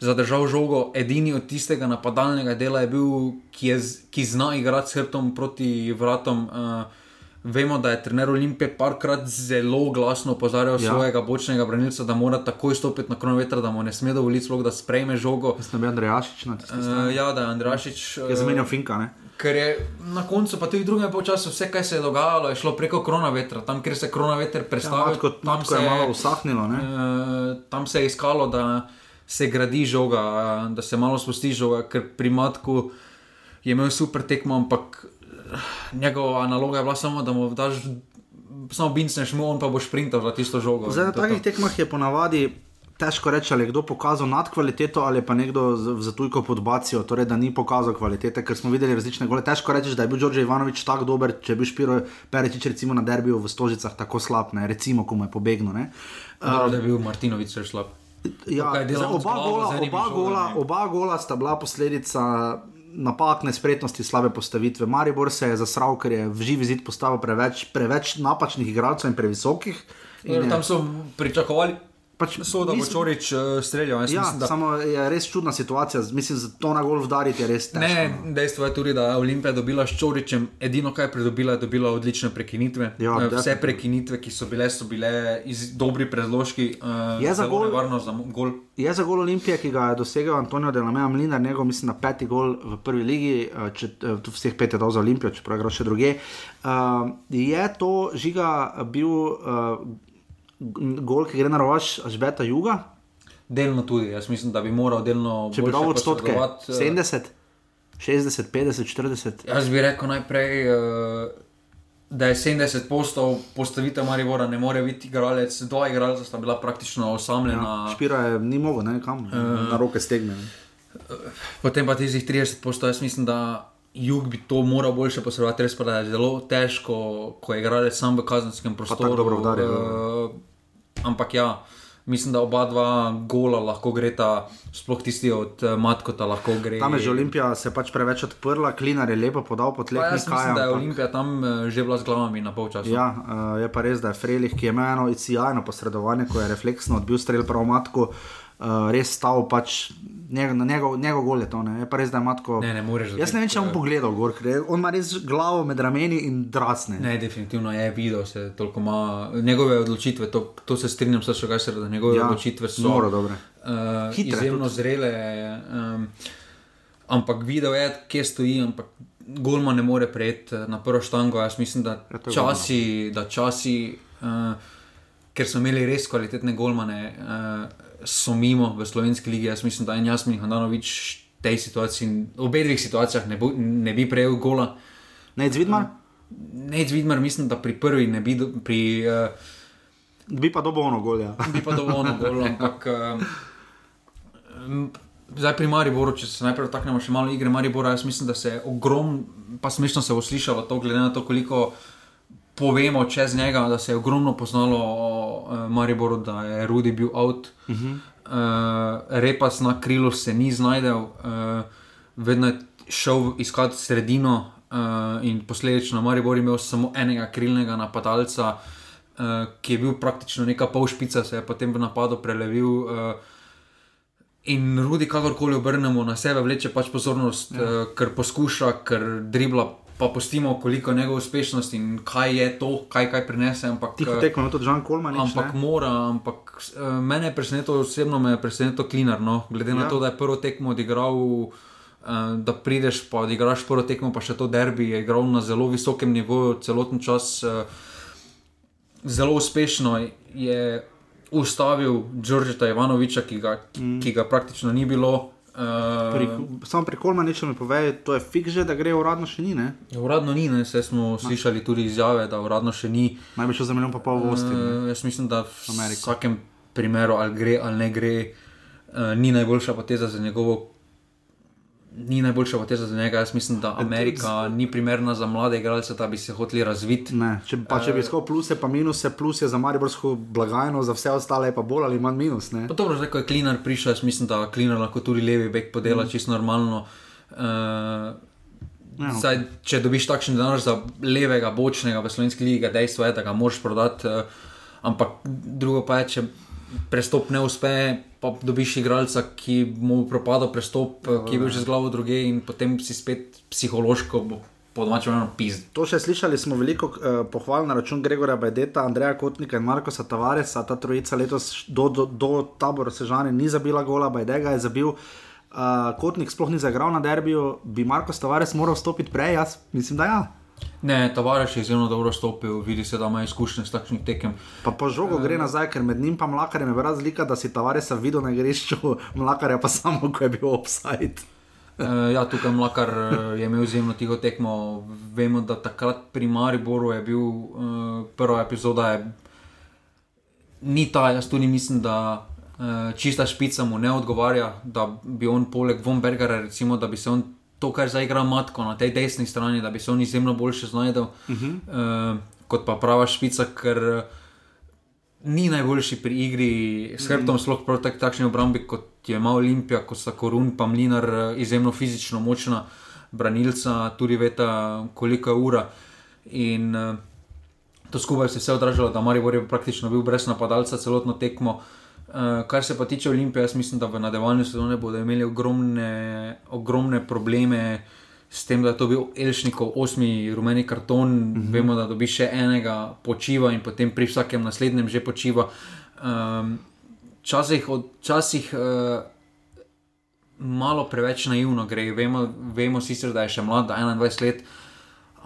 zadržal žogo, edini od tistega napadalnega dela je bil, ki, je, ki zna igrati s hrbtom proti vratom. Uh, Vemo, da je trener Olimpije parkrat zelo glasno opozarjal Ja. ja. svojega bočnega branilca, da mora takoj stopiti na kronometer, da mu ne sme dovoliti, da sprejme žogo. Mislim, da je Andrejašič na tisti Uh, ja, da je Andrašič. Je zamenjal Finka, ne? Ker je na koncu, pa tudi v drugem času, vse, kar se je dogajalo, je šlo preko korona vetra. Tam, kjer se korona veter Ja, predstavlja, matko, matko je malo usahnilo, ne? Uh, tam se je iskalo, da se gradi žoga, eh, da se malo spusti žoga, ker pri Matku je imel super tekmo, ampak eh, njegova naloga je bila samo, da mu daš, samo bincneš mu, on pa bo sprintal za tisto žogo. Zdaj, na takih tekmah je ponavadi težko reči, ali je kdo pokazal nadkvaliteto ali pa nekdo za tujko podbacijo, torej da ni pokazal kvalitete, ker smo videli različne gole. Težko reči, da je bil Đorđe Ivanovič tako dober, če bil Špiro Perečič recimo na derbiju v Stožicah tako slab, ne? recimo, ko mu je pobegnil. Ne? Dobro, da je bil Martinovič res slab. Ja, oba, gola, oba, gola, oba gola sta bila posledica napak, nespretnosti, slabe postavitve. Maribor se je zasral, ker je v živi zid postavil preveč, preveč napačnih igralcev in previsokih. In je- Tam so pričakovali, Pač so, da bo Čorič uh, streljal. Jaz Ja, mislim, da samo je res čudna situacija. Mislim, da to na gol vdariti je res težko. Ne, no. dejstvo je tudi, da je Olimpija dobila s Čoričem, edino kar je pridobila, je dobila odlične prekinitve. Ja, Eh, Vse definitivno. prekinitve, ki so bile, so bile iz dobri predložki. Uh, Je za gol- nevarno za gol. Je za gol Olimpije, ki ga je dosegel Antonijo Delameja Mlinar, njegov mislim na peti gol v prvi ligi, eh, če, eh, tu vseh pet je dal za Olimpijo, čeprav je igral še druge. Uh, je to žiga bil uh, gol, ki gre na rovaš Žbeta Juga, Delno tudi, jaz mislim, da bi moral delno. če bi dal odstotke eh, 70, 60, 50, 40. Jaz bi rekel najprej, uh, da je 70 postov postavitev Maribora, ne more biti igralec, dva igralca sta bila praktično osamljena. Ja, Špira je ni mogel, ne kam, uh, na roke stegne. ne. Potem pa tistih 30 postov, jaz mislim, da jug bi to moral boljše posredovati, res pa da je zelo težko, ko je igralec sam v kazenskem prostoru. dobro udari, eh, ampak ja. Mislim, da oba dva gola lahko greta, sploh tisti od uh, Matkota lahko gre. Tam je že Olimpija se pač preveč odprla, Klinar je lepo podal po tleh. Pa jaz mislim, da je Olimpija tam eh, že bila z glavami na polčasu. Ja, uh, je pa res, da je Frelih, ki je imel eno sjajno posredovanje, ko je refleksno odbil strel prav matko, uh, res stal pač njegov, njegov, njegov gol je to. Ne. Je pa res, da je matko. Ne, ne moreš Jaz ne vem, če bom dobiti, pogledal gor, ker on ima res glavo med rameni in drasne. Ne, definitivno je videl, se toliko ima njegove odločitve. To, to se strinjam s Šogašer, da njegove Ja, odločitve so noro dobre. Uh, Hitre izjemno tudi. zrele. Um, ampak videl je, kje stoji, ampak Golma ne more prejeti eh, na prvo štango. Jaz mislim, da Ja, časi, da časi uh, ker so imeli res kvalitetne golmane, uh, so mimo v slovenski ligi. Jaz mislim, da je Jasmin Handanovič v tej situaciji, v obeh situacijah ne, bo, ne bi prejel gola. Ne, Zvidmar, Nec Vidmar, mislim, da pri prvi ne bi, do, pri, uh, bi pa dobo ono gol. Ja. bi pa dovolj gol, ampak uh, um, zdaj pri Mariboru, če se najprej dotaknemo še malo igre Maribora, jaz mislim, da se je ogromno, pa smešno se bo slišalo to, glede na to, koliko povemo čez njega, da se je ogromno poznalo o uh, Mariboru, da je Rudi bil out. Uh -huh. uh, repas na krilu se ni znajdel, uh, vedno je šel iskati sredino uh, in posledično Maribor je imel samo enega krilnega napadalca, uh, ki je bil praktično neka pol špica, se je potem v napadu prelevil. Uh, In Rudi, kakorkoli obrnemo na sebe, vleče pač pozornost, ja. uh, ker poskuša, ker dribla, pa pustimo, koliko je njegova uspešnost in kaj je to, kaj, kaj prinese. Ampak, Tiho eh, tekmo je tudi Žan Kolman. Ampak mora, ampak uh, mene je presenetilo, osebno me je presenetilo Klinar. No? Glede na Ja. to, da je prvo tekmo odigral, uh, da prideš pa odigraš prvo tekmo, pa še to derbi, je igral na zelo visokem nivoju celoten čas. Zelo uspešno je ustavil Đorđeta Ivanoviča, ki ga, mm. ki ga praktično ni bilo. Pri, samo pri Kolmanu mi pove, to je fik že, da gre uradno še ni. Ne? Uradno ni, ne? Saj smo no. slišali tudi izjave, da uradno še ni. Naj bi šel za milijon pa pol v Osti. Uh, jaz mislim, da v Ameriko. vsakem primeru, ali gre ali ne gre, uh, ni najboljša poteza za njegovo ni najboljša poteza za njega. Jaz mislim, da Amerika ni primerna za mlade igralce, da bi se hoteli razviti. Če, če bi iskal pluse, pa minuse, plus je za Mariborsko blagajno, za vse ostale pa bolj ali manj minus. Dobro, zdaj ko je Klinar prišel, jaz mislim, da Klinar lahko tudi levi bek podela mm. čisto normalno. Uh, Ja, okay. Saj, če dobiš takšen denar za levega, bočnega v slovenski ligi, dejstvo je, da ga moraš prodati. Uh, ampak drugo pa je, če prestop ne uspe, pa dobiš igralca, ki mu propada prestop, ki je bil že z glavo druge in potem si spet psihološko. To še slišali smo veliko uh, pohval na račun Gregora Bajdeta, Andreja Kotnika in Markoša Tavaresa. Ta trojica letos do, do, do tabora Sežane ni zabila gola, Bajdega je zabil. Uh, Kotnik sploh ni zagral na derbiju, bi Marko Tavares moral stopiti prej, jaz mislim, da ja. Ne, tovariš je izjemno dobro stopil, vidi se, da ima izkušnje s takšnim tekem. Pa po žogu gre nazaj, ker med njim in mlakarjem je razlika, da si tovariš videl na igrišču, mlakarja pa samo, ko je bil offside. uh, ja, tukaj mlakar uh, je imel izjemno tiho tekmo. Vemo, da takrat pri Mariboru je bil uh, prva epizoda. Je... Ni ta, jaz tudi mislim, da uh, čista špica mu ne odgovarja, da bi on poleg von Bergera, recimo, da bi se on to, kar zdaj igra Matko na tej desni strani, da bi se on izjemno boljše znašel, uh -huh. uh, kot pa prava špica, ker uh, ni najboljši pri igri s hrbtom, uh -huh. sploh proti tak, takšni obrambi kot je ima Olimpija, kot sta Korun, pa Mlinar, uh, izjemno fizično močna branilca, tudi veta, koliko je ura. In uh, to skupaj se je vse odražalo, da Maribor je praktično bil brez napadalca celotno tekmo. Uh, Uh, kar se pa tiče Olimpije, jaz mislim, da v nadaljevanju sezone bodo imeli ogromne, ogromne probleme s tem, da je to bil Elšnikov osmi rumeni karton. Uh mhm. -huh. Vemo, da dobi še enega počiva in potem pri vsakem naslednjem že počiva. Um, časih, časih uh, malo preveč naivno gre. Vemo, vemo sicer, da je še mlad, 21 let.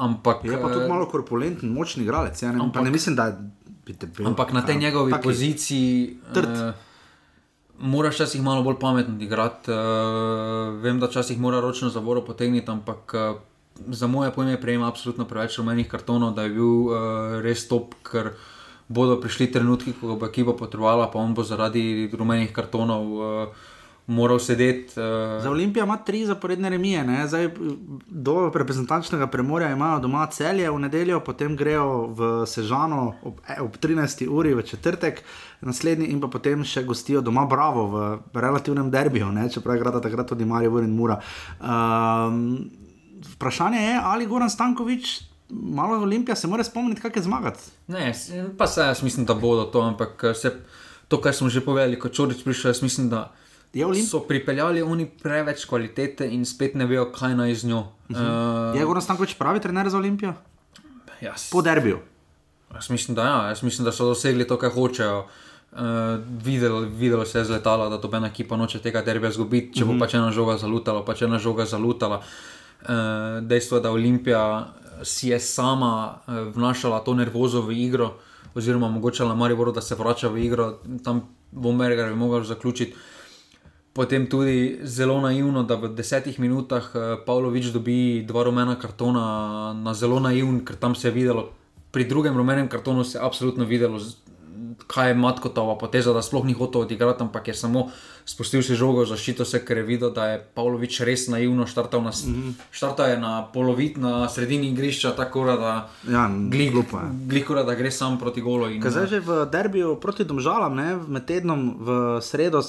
Ampak, je pa tudi malo korpulenten, močni igralec. Ja, ne, ampak, ne mislim, da je bil, Ampak na tej ja, njegovi taki, poziciji uh, moraš včasih malo bolj pametno igrati. Uh, vem, da včasih mora ročno zavoro potegniti, ampak uh, za moje pojme prejema absolutno preveč rumenih kartonov, da je bil uh, res top, ker bodo prišli trenutki, ko bo ekipa potrebovala, pa on bo zaradi rumenih kartonov. Uh, moral sedeti. Uh... Za Olimpijo ima tri zaporedne remije, Zdaj, do reprezentančnega premorja imajo doma celje v nedeljo, potem grejo v Sežano ob, eh, ob 13. uri v četrtek, naslednji in pa potem še gostijo doma Bravo v relativnem derbiju, ne? čeprav je grada takrat tudi Marijo Vrn Mura. Um, vprašanje je, ali Goran Stankovič. Malo Olimpija se mora spomniti, kako je zmagati. Ne, pa se jaz mislim, da bodo to, ampak se, to, kar smo že povedali, kot Čorič prišel, jaz mislim, da Olimp... So pripeljali oni preveč kvalitete in spet ne vejo, kaj naj z njo. Uh -huh. uh, je Goran Stankovič pravi trener za Olimpijo? Jaz. Po derbiju. Jaz mislim, da, ja. jaz mislim, da so dosegli to, kar hočejo. Uh, videlo, videlo se je z letala, da dobena ekipa noče tega derbija zgubiti, če uh -huh. bo mhm. pač ena žoga zalutala, pač ena žoga zalutala. Uh, dejstvo je, da Olimpija si je sama uh, vnašala to nervozo v igro, oziroma omogočala Mariboru, da se vrača v igro, tam bo Merger mogel zaključiti. Potem tudi zelo naivno, da v desetih minutah uh, Pavlović dobi dva rumena kartona, na zelo naivn, ker tam se je videlo, pri drugem rumenem kartonu se je absolutno videlo, kaj je Matkotova poteza, da sploh ni hotel odigrati, ampak je samo spustil si žogo, zaščito se, ker je videl, da je Pavlović res naivno štartal na, mm -hmm. štartal na polovit, na sredini igrišča, tako da, ja, glikura, da gre sam proti golo. Zdaj že v derbiju proti domžalam, ne, med tednom v sredo.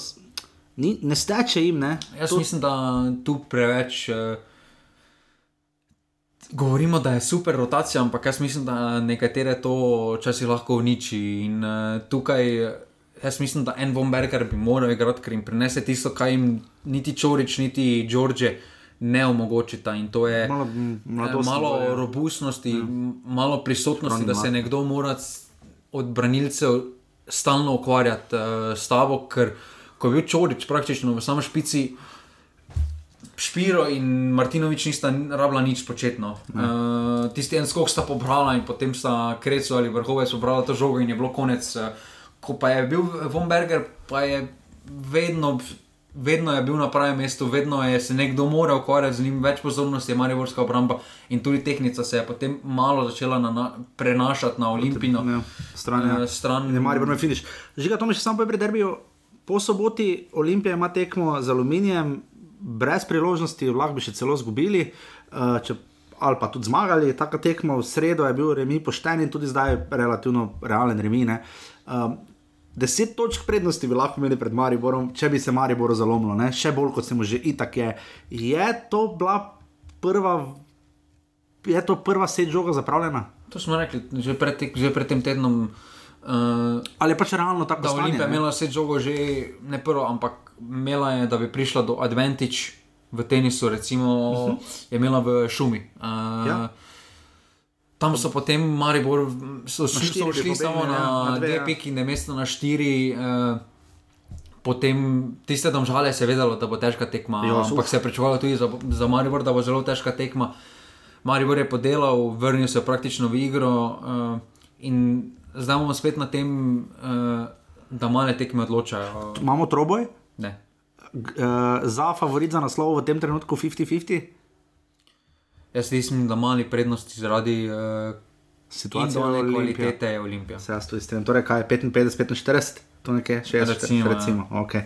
Ni, ne steče jim. Ne? Jaz to... mislim, da tu preveč uh, govorimo, da je super rotacija, ampak jaz mislim, da nekatere to včasih lahko uniči. In uh, tukaj jaz mislim, da en bomberger bi moral igrati, ker jim prinese tisto, kar jim niti Čorič, niti Đorđe. Ne omogočita in to je malo, malo ja. robustnosti, ja. malo prisotnosti, da se nekdo mora od branilcev stalno ukvarjati uh, s tabo, ker uh, ko je bil Čorič praktično v samem špici. Špiro in Martinovič nista rabila nič početno. Uh, tisti en skok sta pobrala in potem sta krecu ali vrhove sobrala to žogo in je bilo konec. Uh, ko pa je bil Von Berger, pa je vedno vedno je bil na pravem mestu, vedno je se nekdo moral ukvarjati z njim, več pozornosti je Mariborska obramba in tudi tehnica se je potem malo začela na, na, prenašati na Olimpijino. Ja, stran, ja. Eh, stran- Ne, Maribor me finiš. Žiga, to mi še samo prej pri derbiju. Po soboti Olimpija ima tekmo z aluminijem, brez priložnosti, lahko bi še celo zgubili, uh, če, ali pa tudi zmagali. Taka tekma v sredo je bil remi pošten in tudi zdaj je relativno realen remi. ne. Um, Deset točk prednosti bi lahko imeli pred Mariborom, če bi se Mariboru zalomilo, ne? še bolj kot se mu že itak je. Je to bila prva, je to prva set žoga zapravljena? To smo rekli že pred, tek- že pred tem tednom. Uh, Ali je pač realno tako stanje, Olimpija ne? imela vse žogo že ne prvo, ampak imela je, da bi prišla do advantage v tenisu, recimo je imela v šumi. Uh, Ja. Tam so potem Maribor, so so šli pobegnili, samo ja, na, na na dve, dve ja. piki, ne mesto na štiri. Uh, Potem tiste domžale se je vedelo, da bo težka tekma, Ja, ampak se je pričakovalo tudi za, za Maribor, da bo zelo težka tekma. Maribor je podelal, vrnil se je praktično v igro uh, in zdaj bomo spet na tem, uh, da male tekme odločajo. Imamo troboj, Ne. G- uh, za favorit za naslov v tem trenutku 50-50, Jaz mislim, da mali prednosti zaradi uh, situacija individualne Olimpija. kvalitete je Olimpija. Se jaz tudi strinjam. Torej, kaj je 55-45, to nekje 60, Recimo, ja. recimo. Okay.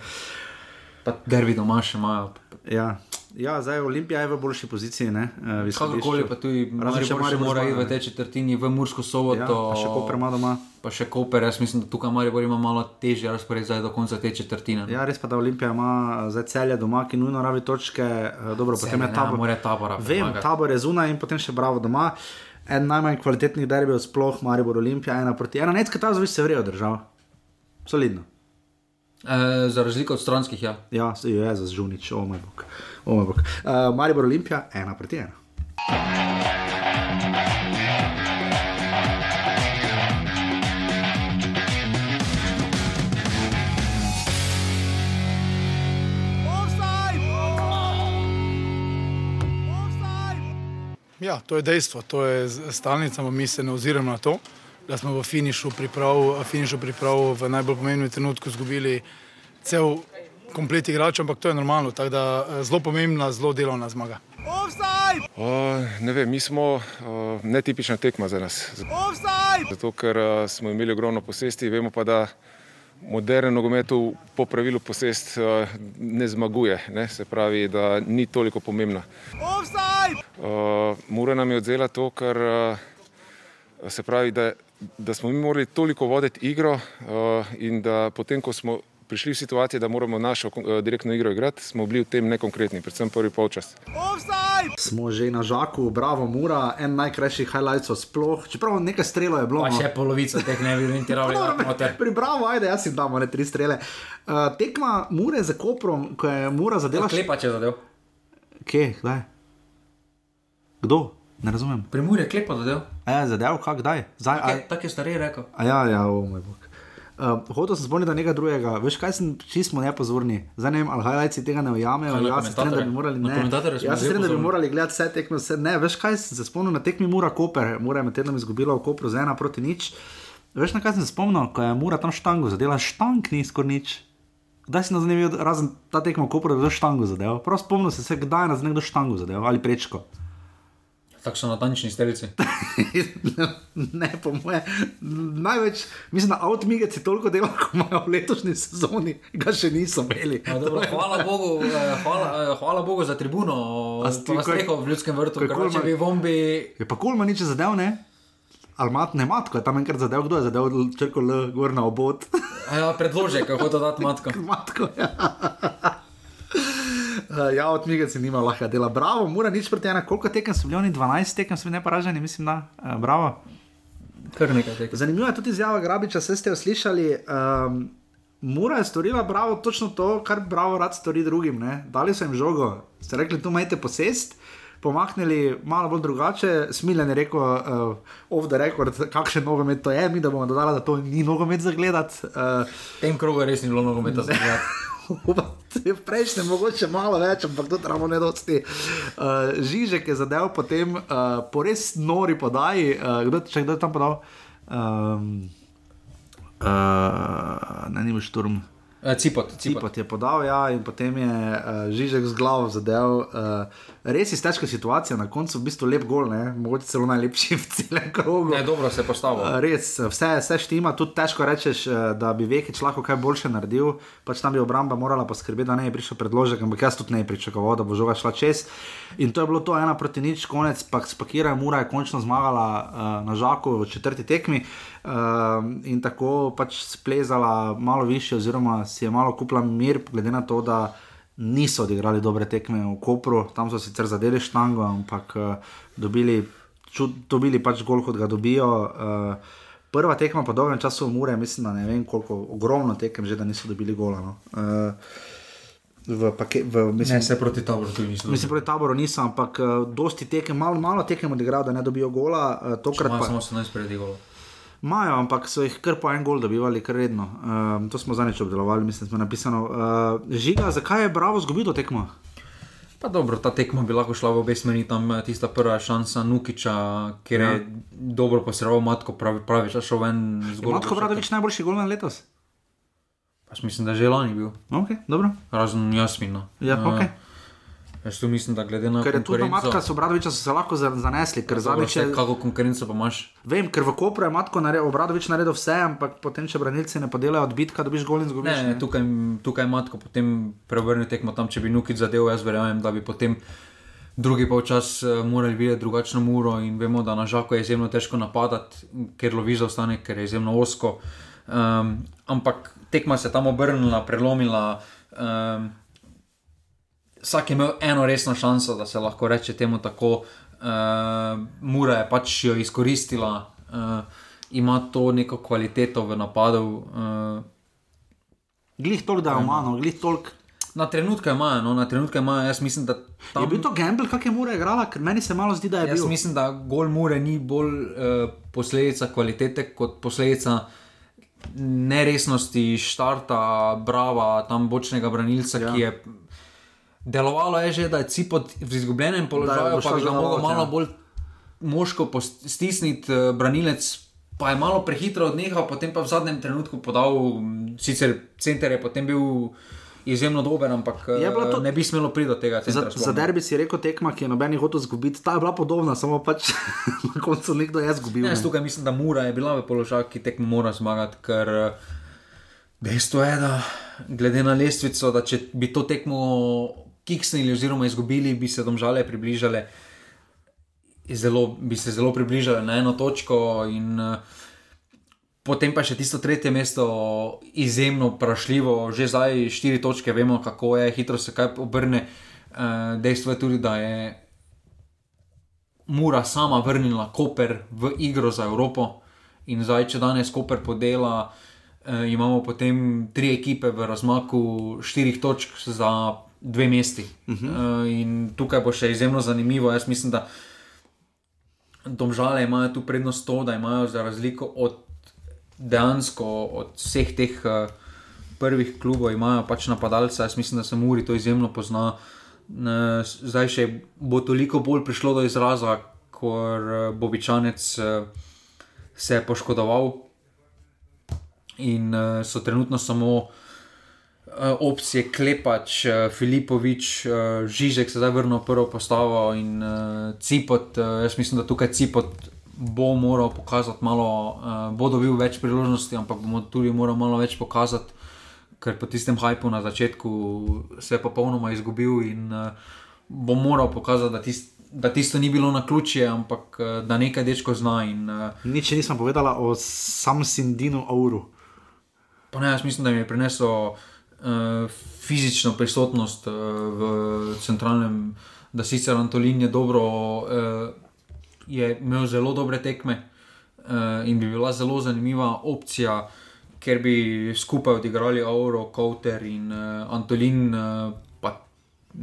Pa derbi doma še imajo. Ja. Ja, zdaj Olimpija je v boljši poziciji. Ne, uh. Kakorkoli pa tudi Razen če Maribor mora iti v ne. tej četrtini, v Mursko soboto. Ja, pa še Koper ima doma. Pa še Koper, jaz mislim, da tukaj Maribor ima malo težje razpored zdaj do konca te četrtine. Ja, res pa da Olimpija ima eh, zdaj celje doma, ki nujno rabi točke. eh, Dobro, potem je ne, tabor. mora tabora Vem, premagati. tabor je zunaj in potem še bravo doma. En najmanj kvalitetnih derbijev, sploh Maribor Olimpija, ena proti ena. Necka ta zviš se vrijo držav. Solidno. E, za razliko od stranskih, ja. Ja, se je za žunič, o moj bog. O moj bog. Uh, Maribor Olimpija, ena proti ena. Ja, to je dejstvo, to je stalnica, mi se ne oziramo na to, da smo v finišu priprav, finišu priprav v najbolj pomembnem trenutku izgubili cel komplet igračev, ampak to je normalno, tako da eh, zelo pomembna, zelo delovna zmaga. O, ne vem, mi smo o, netipična tekma za nas. Zato, ker o, smo imeli ogromno posesti, vemo pa, da moderen nogomet v- po pravilu posest o, ne zmaguje, ne? se pravi, da ni toliko pomembna. O, Mura nam je odzela to, kar o, se pravi, da, da smo mi morali toliko voditi igro o, in da potem, ko smo prišli v situacijo, da moramo našo o, direktno igro igrati, smo bili v tem nekonkretni, predvsem prvi polčas. Smo že na žaku, bravo, Mura, en najkrajših highlightsov sploh. Čeprav nekaj strelov je bilo. Pa no. še polovico teh ne bi orientirali. Pri bravo, ajde, jaz si dam ne tri strele. Uh, tekma Mure za Koprom, ko je Mura zadela. Klepa če zadev. Kje, kdaj? Kdo? Ne razumem. Pri Muri je klepa zadev. A ja, zadev, kak, kdaj? Zdaj, a, Tako je starej rekel. a ja, ja, o moj bog. Uh, hotel sem spomniti na nekaj drugega. Veš, kaj sem, čisto nepozorni. Zdaj ne vem, ali highlights tega ne ujamejo. Jaz se strinjam, da bi morali, ne. Jaz se strinjam, da bi morali gledati vse tekme. Vse, ne, veš, kaj sem se spomnil na tekmi Mura Koper. Mura je med tednom izgubila v Kopru z ena proti nič. Veš, na kaj sem se spomnil, ko je Mura tam štango zadela, štank ni skor nič. Kdaj si nas videl, razen ta tekma v Kopru, da je štango zadeval? Prav spomnil sem se, kdaj je nas nekdo štango zadeval ali prečko. Tako so natančni strelci. ne, po moje, največ, mislim, da avtomigeci toliko dela, kot imajo v letošnji sezoni, ga še niso imeli. Ja, dobro, hvala, Bogu, eh, hvala, eh, hvala Bogu za tribuno, A si ti pa na kaj- streho v ljudskem vrtu, kaj ker Kulman- če bi vombi. Je pa kul, cool, nič zadev, ne? Ali mat, ne matko, je tam enkrat zadev, kdo je zadev, črko L, gor na obod. Ja, predložek, kako to dati matko. matko, ja. Uh, ja, od Miguel si nima lahka dela. Bravo, mora nič proti ena. Koliko tekem so bili oni? 12 tekem so bili neporaženi, mislim, da. Uh, bravo. Zanimiva je tudi izjava Grabiča, vse ste jo slišali. Um, Mura je storila bravo, točno to, kar bravo rad stori drugim. Ne? Dali so jim žogo, ste rekli, tu imate posest. Pomaknili malo bolj drugače, smiljen je rekel, uh, off the record, kakšen nogomet to je, mi da bomo dodali, da to ni nogomet za gledati. Uh, tem krogu res ni bilo nogometa za gledati. v prejšnjem mogoče malo več, ampak to trebamo ne dosti. Uh, Žižek je zadev potem uh, po res nori podaji, uh, kdo, če kdo je tam podal. Um, uh, ne, ni šturm. Uh, cipot, cipot. Cipot je podal, ja, in potem je uh, Žižek z glavo zadev. Uh, res je težka situacija, na koncu v bistvu lep gol, ne? mogoče celo najlepši v celem krogu. Ne, dobro se je postavil. Uh, res, vse, vse štima, tudi težko rečeš, uh, da bi Vekič lahko kaj boljše naredil. Pač tam bi obramba morala poskrbeti, da ne bi prišel predložek, ampak jaz tudi ne bi pričakoval, da bo žoga šla čez. In to je bilo to ena proti nič, konec, pa spakira, Mura je končno zmagala uh, na žaku v četrti tekmi. Uh, in tako pač splezala malo više, oziroma si je malo kupila mir, glede na to, da niso odigrali dobre tekme v Kopru, tam so sicer zadeli štango, ampak uh, dobili, čud, dobili pač gol, kot ga dobijo. Uh, prva tekma po dolgem času v Mure, mislim, da ne vem koliko, ogromno tekem že, da niso dobili gola. No. Uh, V pake, v, mislim, ne, se proti taboru tudi niso. Mislim, proti taboru niso, ampak uh, dosti tekem, malo, malo tekem odigrajo, da ne dobijo gola. Uh, tokrat pa samo 18 predi gola. Imajo, ampak so jih kar po en gol dobivali, kar redno. Uh, to smo zadnjič obdelovali, mislim, smo napisali. Uh, žiga, zakaj je Bravo zgubil to tekmo? Pa dobro, ta tekma bi lahko šla v obe smeri, tam eh, tista prva šansa Nukiča, kjer ja. je dobro posredoval Matko, pravi, pravi čas šel ven z golom. Matko Bradovič najboljši golman letos? Pač mislim, da je že lani bil, Okay, dobro. razen Jasmina. Ja, Eh, okay. Jaz tu mislim, da glede na Ker je tudi konkurenco- Matka, so Bradoviča so se lahko za- zanesli, ker zadnjič je. Kako konkurenco pa imaš? Vem, ker v Kopru je Matko naredil, Obradovič naredil vse, ampak potem, če branilci ne podelajo odbitka, dobiš gol in zgubiš. Ne, ne, tukaj, tukaj je Matko potem prevrnil tekmo tam, če bi Nukic zadev, jaz verjamem, da bi potem drugi polčas eh, morali videti drugačno muro in vemo, da na žaku je izjemno težko napadati, ker lovi zaostanek, ker je izjemno osko. Um, ampak tekma se je tam obrnila, prelomila. Um, vsak je imel eno resno šanso, da se lahko reče temu tako. Uh, Mura je pač jo izkoristila, uh, ima to neko kvaliteto v napadu. Uh, Glih toliko, da je umano, glih toliko. Na trenutke imajo, no, na trenutke imajo, jaz mislim, da tam. Je bil to gamble, kak je Mura igrala, ker meni se malo zdi, da je Jaz bil. mislim, da gol mure ni bolj uh, posledica kvalitete, kot posledica neresnosti štarta, brava, tam bočnega branilca, ja. ki je. Delovalo je že, da je Cipot v izgubljenem položaju, šel pa bi ga za lot, malo ja. bolj moško stisniti, eh, branilec pa je malo prehitro odnehal, potem pa v zadnjem trenutku podal, sicer center je potem bil izjemno dober, ampak eh, to- ne bi smelo priti do tega. Za, centra za ne. derbi si rekel tekma, ki je noben hotel izgubiti. Ta je bila podobna, samo pač na koncu nekdo je izgubil. Ne, jaz tukaj mislim, da Mura je bila v položaju, ki tekmo mora zmagati, ker eh, dejstvo je, da glede na lestvico, da če bi to tekmo kiksnili oziroma izgubili, bi se domžale približale. Zelo, bi se zelo približali na eno točko, in uh, potem pa še tisto tretje mesto, izjemno vprašljivo, že zdaj štiri točke, vemo, kako je, hitro se kaj obrne. Uh, dejstvo je tudi, da je Mura sama vrnila Koper v igro za Evropo. In zdaj, če danes Koper podela, eh, imamo potem tri ekipe v razmaku štirih točk za dve mesti. Uh -huh. eh, in tukaj bo še izjemno zanimivo. Jaz mislim, da domžale imajo tu prednost to, da imajo za razliko od dejansko od vseh teh uh, prvih klubov, imajo pač napadalca. Jaz mislim, da se Muri to izjemno pozna. Ne, zdaj še bo toliko bolj prišlo do izraza, ker uh, Bobičanec uh, se je poškodoval in uh, so trenutno samo uh, opcije Klepač, uh, Filipovič, uh, Žižek se zdaj vrnil v prvo postavo in Cipot. Jaz mislim, da tukaj Cipot bo moral pokazati malo, bo dobil več priložnosti, ampak bomo tudi morali malo več pokazati. Ker po tistem hajpu na začetku se je popolnoma izgubil in bo moral pokazati, da, tist, da tisto ni bilo na ključje, ampak da nekaj dečko zna. In, uh, Nič nisem povedala o Samsindinu Auru. Pa ne, jaz mislim, da mi je prinesel uh, fizično prisotnost uh, v centralnem, da sicer Antolin je dobro, uh, je imel zelo dobre tekme in bi bila zelo zanimiva opcija, ker bi skupaj odigrali Auro, Kouter in Antolin, pa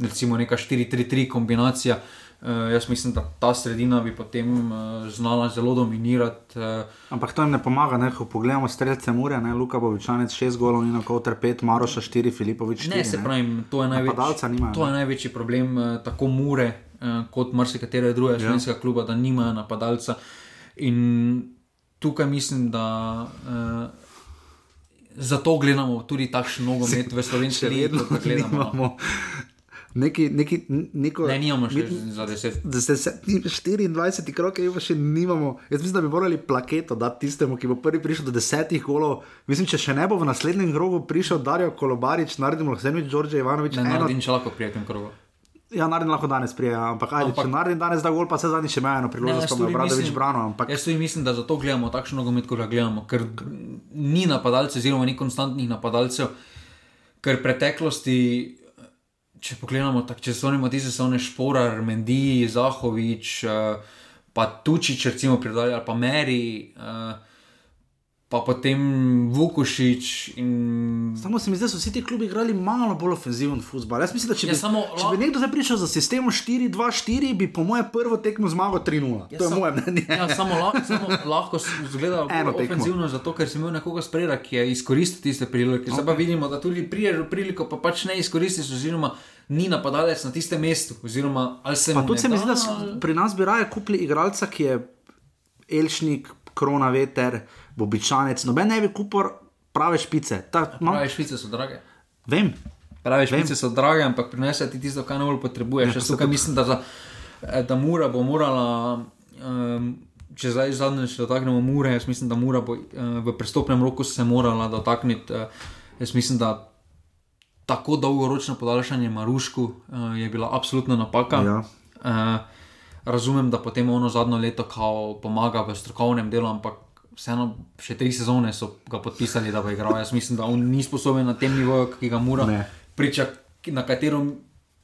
recimo neka 4-3-3 kombinacija. Uh, jaz mislim, da ta sredina bi potem uh, znala zelo dominirati. Uh, Ampak to jim ne pomaga, ne? ko pogledamo streljce Mure, ne? Luka Bovičanec 6 golov, Nino Kouter 5, Maroša 4, Filipovič 4. Ne, se pravi, to je, največ, nimajo, to je največji problem, eh, tako Mure, eh, kot marsikatera druga Ja. slovenska kluba, da nimajo napadalca. In tukaj mislim, da uh, zato gledamo tudi takšen nogomet v slovenski ligi, kot ga gledamo. no. Neki, neki, neko, Ne, nimamo še mi- za deset. Da se, se 24 krok, pa še nimamo. Jaz mislim, da bi morali plaketo dati tistemu, ki bo prvi prišel do desetih golov. Mislim, če še ne bo v naslednjem krogu prišel Darijo Kolobarič, naredimo Hrvenovič, Đorđe Ivanovič. Ne, eno- naredim če lahko prijetem krogu. Ja, naredim lahko danes prije, ampak ajde, Ampak- če naredim danes da gol, pa se zadnji še ima eno Ne, priložnost, me tudi Bradovič brano. Ampak Jaz tudi mislim, da zato gledamo takšen nogomet, kot ga gledamo, ker ni napadalcev, oziroma ni konstantnih napadalcev, ker preteklosti, če pogledamo, če so oni tiste sezone Šporar, Mendi, Zahovič, uh, pa Tučič, recimo predalja, ali pa Meri, uh, pa potem Vukušič in Samo se mi zdi, da so vsi ti klubi igrali malo bolj ofenziven futbol. Jaz mislim, da če bi, Ja, samo če bi nekdo zdaj prišel za sistemom 4-2-4, bi po mojem prvo tekmo zmagal 3-0. Ja, to je sam- moje mnenje. Ja, samo, la, samo lahko zgleda Eno bolj tekmo. ofenzivno, zato ker si imel nekoga spreda, ki je izkoristil tiste prilike. Zdaj pa vidimo, da tudi priješ v priliko, pa pač ne izkoristiš, oziroma ni napadalec na tistem mestu. Oziroma, ali se Pa mu tudi ne se mi zdi, da so, pri nas bi raje kupili igralca, ki je Elšnik, Krona Veter, Bobičanec. Noben ne bi kupil prave špice. Ta, no, Prave špice so drage. vem. Prave špice so drage, ampak prinesejo ti tisto, kar najbolj potrebuješ. Ja, Jaz tukaj mislim, da, za, eh, da Mura bo morala. Um, Če zdaj zadnjič se dotaknemo Mure, jaz mislim, da Mura bo uh, v prestopnem roku se morala dotakniti. Uh, jaz mislim, da tako dolgoročno podaljšanje Marušku uh, je bila absolutna napaka. Ja. Uh, razumem, da potem ono zadnjo leto pomaga v strokovnem delu, ampak vseeno še tri sezone so ga podpisali, da bo igral. Jaz mislim, da on ni sposoben na tem nivoju, ki ga mora Ne. pričakovati, na katerem.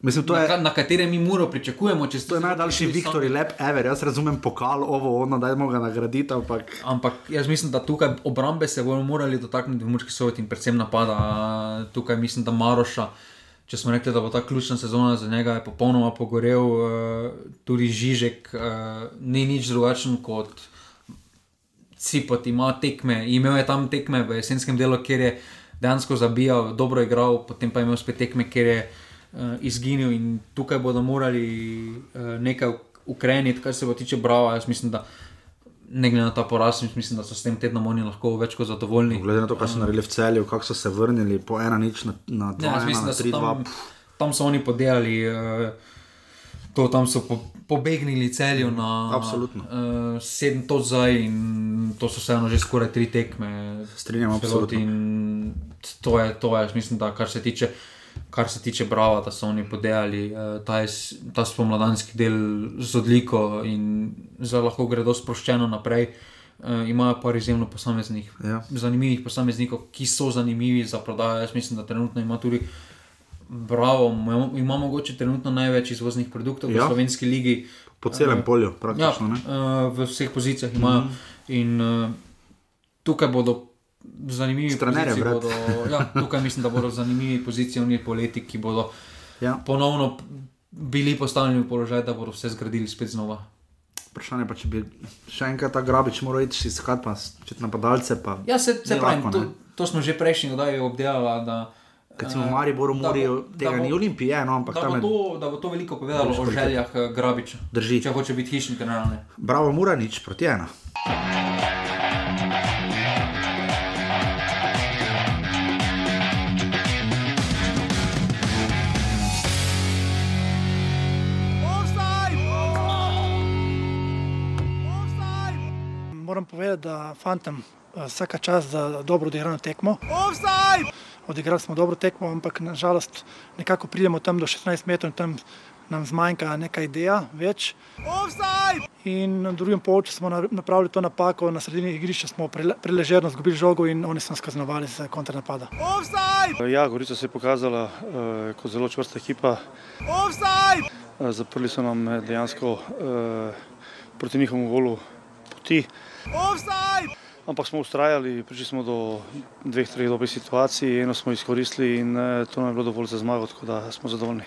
Mislim, to Na, je, ka- na katerem mi muro pričakujemo, če to je najdaljši Viktor Lep ever. Jaz razumem pokal, ovo, ono, dajmo ga nagraditi, ampak Ampak jaz mislim, da tukaj obrambe se bomo morali dotakniti v Murski soveti in predvsem napada. Tukaj mislim, da Maroša, če smo rekli, da bo ta ključna sezona za njega, je popolnoma pogorel, eh, tudi Žižek eh, ni nič drugačen kot Cipot, ima tekme, imel je tam tekme v jesenskem delu, kjer je dejansko zabijal, dobro igral, potem pa je imel spet tekme, kjer je uh, izginil in tukaj bodo morali uh, nekaj ukreniti, kar se bo tiče Brava. Jaz mislim, da ne glede na ta poraz, mislim, da so s tem tednom oni lahko več kot zadovoljni. glede na to, kaj so naredili v celju, kako so se vrnili po ena nič na, na dva, Ja, jaz ena, mislim, na da so tri, dva. tam, tam so oni podelali. Uh, To tam so po, pobegnili celju na Absolutno. Uh, sedem to zdaj in to so vseeno že skoraj tri tekme. Strinjam, absolutno. In to je, to je, mislim, da kar se tiče. Kar se tiče Brava, da so oni podelali uh, ta, jes- ta spomladanski del z odliko in zdaj lahko gredo sproščeno naprej. Uh, imajo pa izjemno posameznih, Ja. zanimivih posameznikov, ki so zanimivi za prodajo. Jaz mislim, da trenutno ima tudi Bravo, ima- mogoče trenutno največ izvoznih produktov Ja. v slovenski ligi. Po celem Eh, polju, Ja, praktično. ne. uh, v vseh pozicijah imajo. Mm -hmm. In uh, tukaj bodo zanimivi. Bodo, ja, tukaj mislim, da bodo zanimivi pozicijski poleti, ki bodo Ja. ponovno bili postavljeni v položaj, da bodo vse zgradili spet znova. Vprašanje pa, če bi še enkrat ta grabič moral iti iskati, pa spet napadalce. Pa, Ja, se, se pravi, lahko, to, to smo že prejšnji oddaji obdelali. Recimo eh, v Mariboru, da Muri, bo- tega bo- ni Olimpije, no, ampak Da tam bo, to, da bo to veliko povedalo o željah eh, Grabiča. Drži. Če hoče biti hišnik, ne. Bravo, Mura, nič proti ena. Moram povedati, da fantom eh, vsaka čas za dobro odigrano tekmo. Odigrali smo dobro tekmo, ampak nažalost nekako pridemo tam do 16 metrov in tam nam zmanjka neka ideja več. In na drugem polčasu smo na- napravili to napako, na sredini igrišča smo prele- preležerno izgubili žogo in oni so nas kaznovali za kontranapada. Ja, Gorica se je pokazala uh, kot zelo čvrsta ekipa. Uh, zaprli so nam eh, dejansko uh, proti njihovemu golu poti. Ampak smo ustrajali, prišli smo do dveh, treh dobrih situacij, eno smo izkoristili in uh, to nam je bilo dovolj za zmago, tako da smo zadovoljni.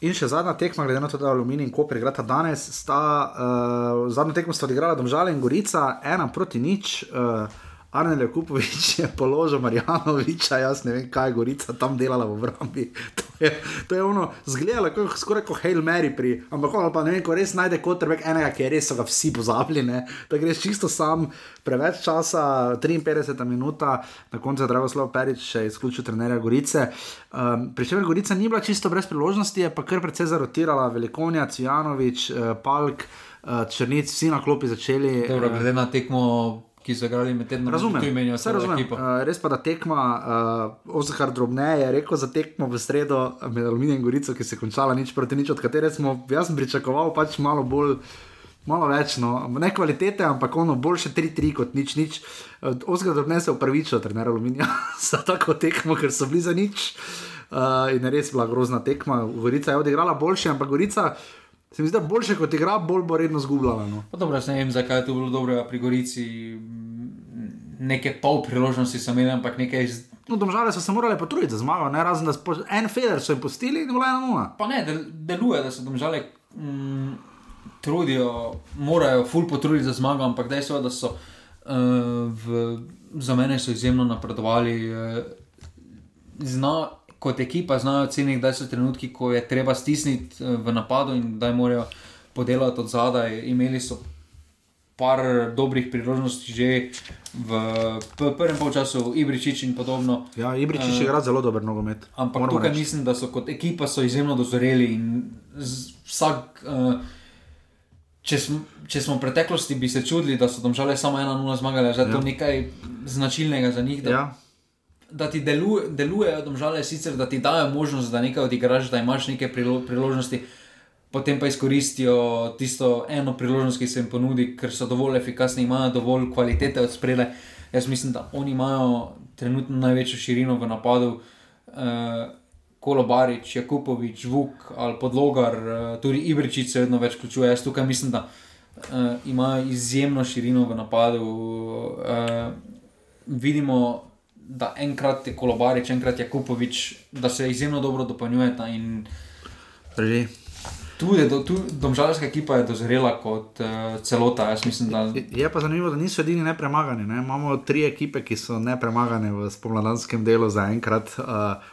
In še zadnja tekma, glede na to, da Aluminij in Koper igrata danes, sta uh, zadnjo tekmo sta odigrala Domžale in Gorica, ena proti nič. Uh, Arnel Jakupovič je položil Marjanoviča, jaz ne vem, kaj je Gorica tam delala v obrambi. To to je ono, zgledalo kot skoraj kot Hail Mary pri, ampak ali pa ne vem, ko res najde quarterback enega, ki je res so ga vsi pozabili, ne, da greš čisto sam, preveč časa, 53 minuta, na koncu je Dragoslav Perič še izključil trenerja Gorice. Um, Pričemer Gorica ni bila čisto brez priložnosti, je pa kar precej zarotirala, Velikonja, Cvjanovič, uh, Palk, uh, Črnic, vsi na klopi začeli. Dobro, eh, glede na tekmo, ki so igrali med tednom, Razumem, tu imenijo vse razumem. ekipo. Uh, res pa da tekma, uh, Ozahar Drobne je rekel za tekmo v sredo med Aluminijem in Gorico, ki se je končala nič proti nič, od katere smo, jaz sem pričakoval pač malo bolj. Malo več, no. ne kvalitete, ampak ono boljše 3-3 kot nič, nič. Ozgor Drobne se upravičil, trener Aluminija, za tako tekmo, ker so bili za nič. Uh, in je res bila grozna tekma. Gorica je odigrala boljše, ampak Gorica se mi zdi, da boljše kot igra, bolj bo redno zgubljala. No. Pa dobro, ne vem, zakaj je to bilo dobro pri Gorici. mm, Neke pol priložnosti so imeli, ampak nekaj iz... No, domžale so se morali potruditi za zmago, ne razen da spo... en feder so jim postili in bila je ena nula. Pa ne, del, deluje, da se domžale mm, trudijo, morajo ful potruditi za zmago, ampak dejstvo je, da so uh, v, za mene so izjemno napredovali. Uh, zna, kot ekipa znajo ceniti, da so trenutki, ko je treba stisniti uh, v napadu in da morajo podelati od zadaj. Imeli so par dobrih priložnosti že v prvem polčasu, Ibričič in podobno. Ja, Ibričič Eh, igra zelo dober nogomet. Ampak moramo tukaj reči. mislim, da so kot ekipa so izjemno dozoreli in z- vsak. Uh, Če smo, če smo v preteklosti bi se čudili, da so domžale samo 1-0 zmagali, da je to Ja. nekaj značilnega za njih. Da, Ja. Da ti delu, delujejo domžale, sicer da ti dajo možnost, da nekaj odigraš, da imaš neke prilo, priložnosti, potem pa izkoristijo tisto eno priložnost, ki se jim ponudi, ker so dovolj efikasni, imajo dovolj kvalitete od spredaj. Jaz mislim, da oni imajo trenutno največjo širino v napadu. Uh, Kolobarič, Jakupovič, Vuk ali Podlogar, eh, tudi Ibričič se vedno več vključuje. Jaz tukaj mislim, da uh, imajo izjemno širino v napadu. Uh, vidimo, da enkrat je Kolobarič, enkrat je Jakupovič, da se izjemno dobro dopolnjujeta. Drži. Tu je do, tu, domžalska ekipa je dozrela kot uh, celota. Jaz mislim, da Je- Je pa zanimivo, da niso edini nepremagani. Ne? Imamo tri ekipe, ki so nepremagane v spomladanskem delu zaenkrat. Uh,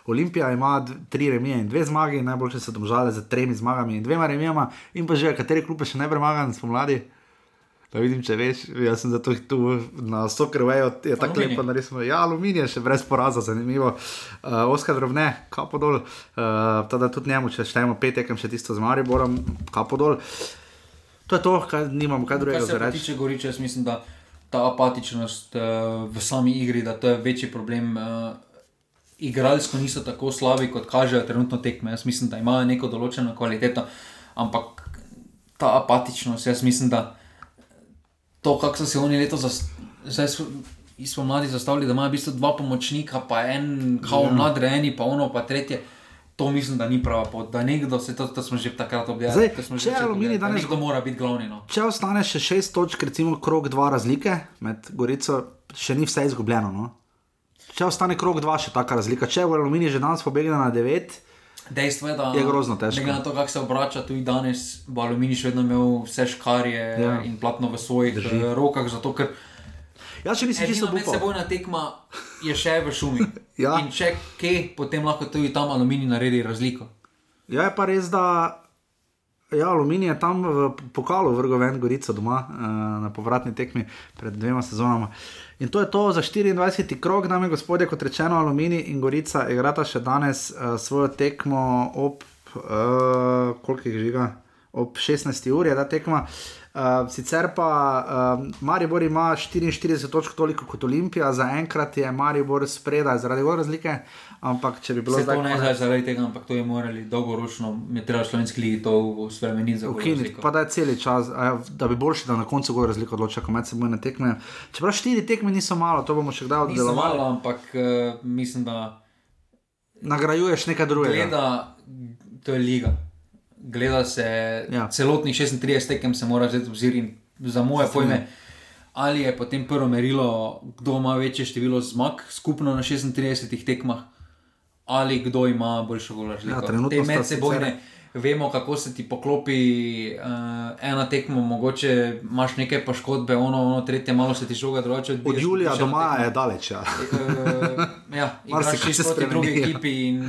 Olimpija ima tri remije in dve zmagi, najboljše so domžale z tremi zmagami in dvema remijama, in pa že kateri klub je še nepremagan spomladi. Da vidim, če veš, jaz sem zato tu na Soccerwayu, je tako lepo, da resmo. Ja, aluminij je še brez poraza, zanimivo. Uh, Oskar drobne, kapo dol, uh, teda tudi njemu, če štejemo pet tekem, še tisto z Mariborom, kapo dol. To je to, kaj nimamo kaj drugega Kar za reči. tiče Goriče, jaz mislim, da ta apatičnost uh, v sami igri, da to je večji problem. Uh, igralsko niso tako slabi, kot kažejo trenutno tekme. Jaz mislim, da imajo neko določeno kvaliteto, ampak ta apatičnost, jaz mislim, da to, kako so se oni letos, zas- zdaj so smo mladi zastavili, da imajo v bistvu dva pomočnika, pa en kao Ja. nadrejeni, pa ono, pa tretje. To mislim, da ni prava pot, da nekdo se to, to smo že takrat objavili. Zdaj, če da danes- Nekdo mora biti glavni. No. Če ostane še šest točk, recimo krok dva razlike med Gorico, še ni vse izgubljeno. No? Če ostane krok dva, še taka razlika. Če v Aluminiju že danes pobegne na devet, Dejstvo je, da Je grozno težko. Glede na to, kako se obrača tudi danes, bo Aluminij še vedno imel vse škarje Ja. ja. in platno v svojih Drži. eh, rokah, zato ker jaz še nisem čisto edina upal. medsebojna tekma je še v šumi. Ja. In če kje, potem lahko tudi tam Aluminij naredi razliko. Ja, je pa res, da ja, Aluminij je tam v pokalu vrgel ven Gorico doma uh, na povratni tekmi pred dvema sezonama. In to je to za 24. krog, dame in gospodje, kot rečeno, Aluminij in Gorica igrata še danes uh, svojo tekmo ob, uh, koliko jih žiga, ob 16. uri je ta tekma. Uh, sicer pa uh, Maribor ima 44 točk toliko kot Olimpija, zaenkrat je Maribor spredaj zaradi gol razlike, ampak če bi bilo Se to zdaj ne konec- zdaj zaradi tega, ampak to je morali dolgoročno, je treba slovenski ligi to spremeniti za Ukiniti, pa da je cel čas, ja, da bi boljši, da na koncu gor razliko odloča, ko med seboj ne tekme. Čeprav štiri tekme niso malo, to bomo še kdaj Nisem oddelovali. malo, ampak uh, mislim, da Nagrajuješ nekaj drugega. gleda, to je liga. Gleda se Ja. celotnih 36 tekem, se mora vzeti v obzir in za moje strinjam. pojme. Ali je potem prvo merilo, kdo ima večje število zmag skupno na 36 tekmah, ali kdo ima boljšo golo razliko. Ja, trenutno Te medsebojne, sicer- vemo, kako se ti poklopi uh, ena tekma, mogoče imaš nekaj poškodbe, ono, ono tretje, malo se ti žoga drugače. Od odbiješ, julija do maja je daleč. Ja. Uh, ja, čisto se proti drugi ja. ekipi in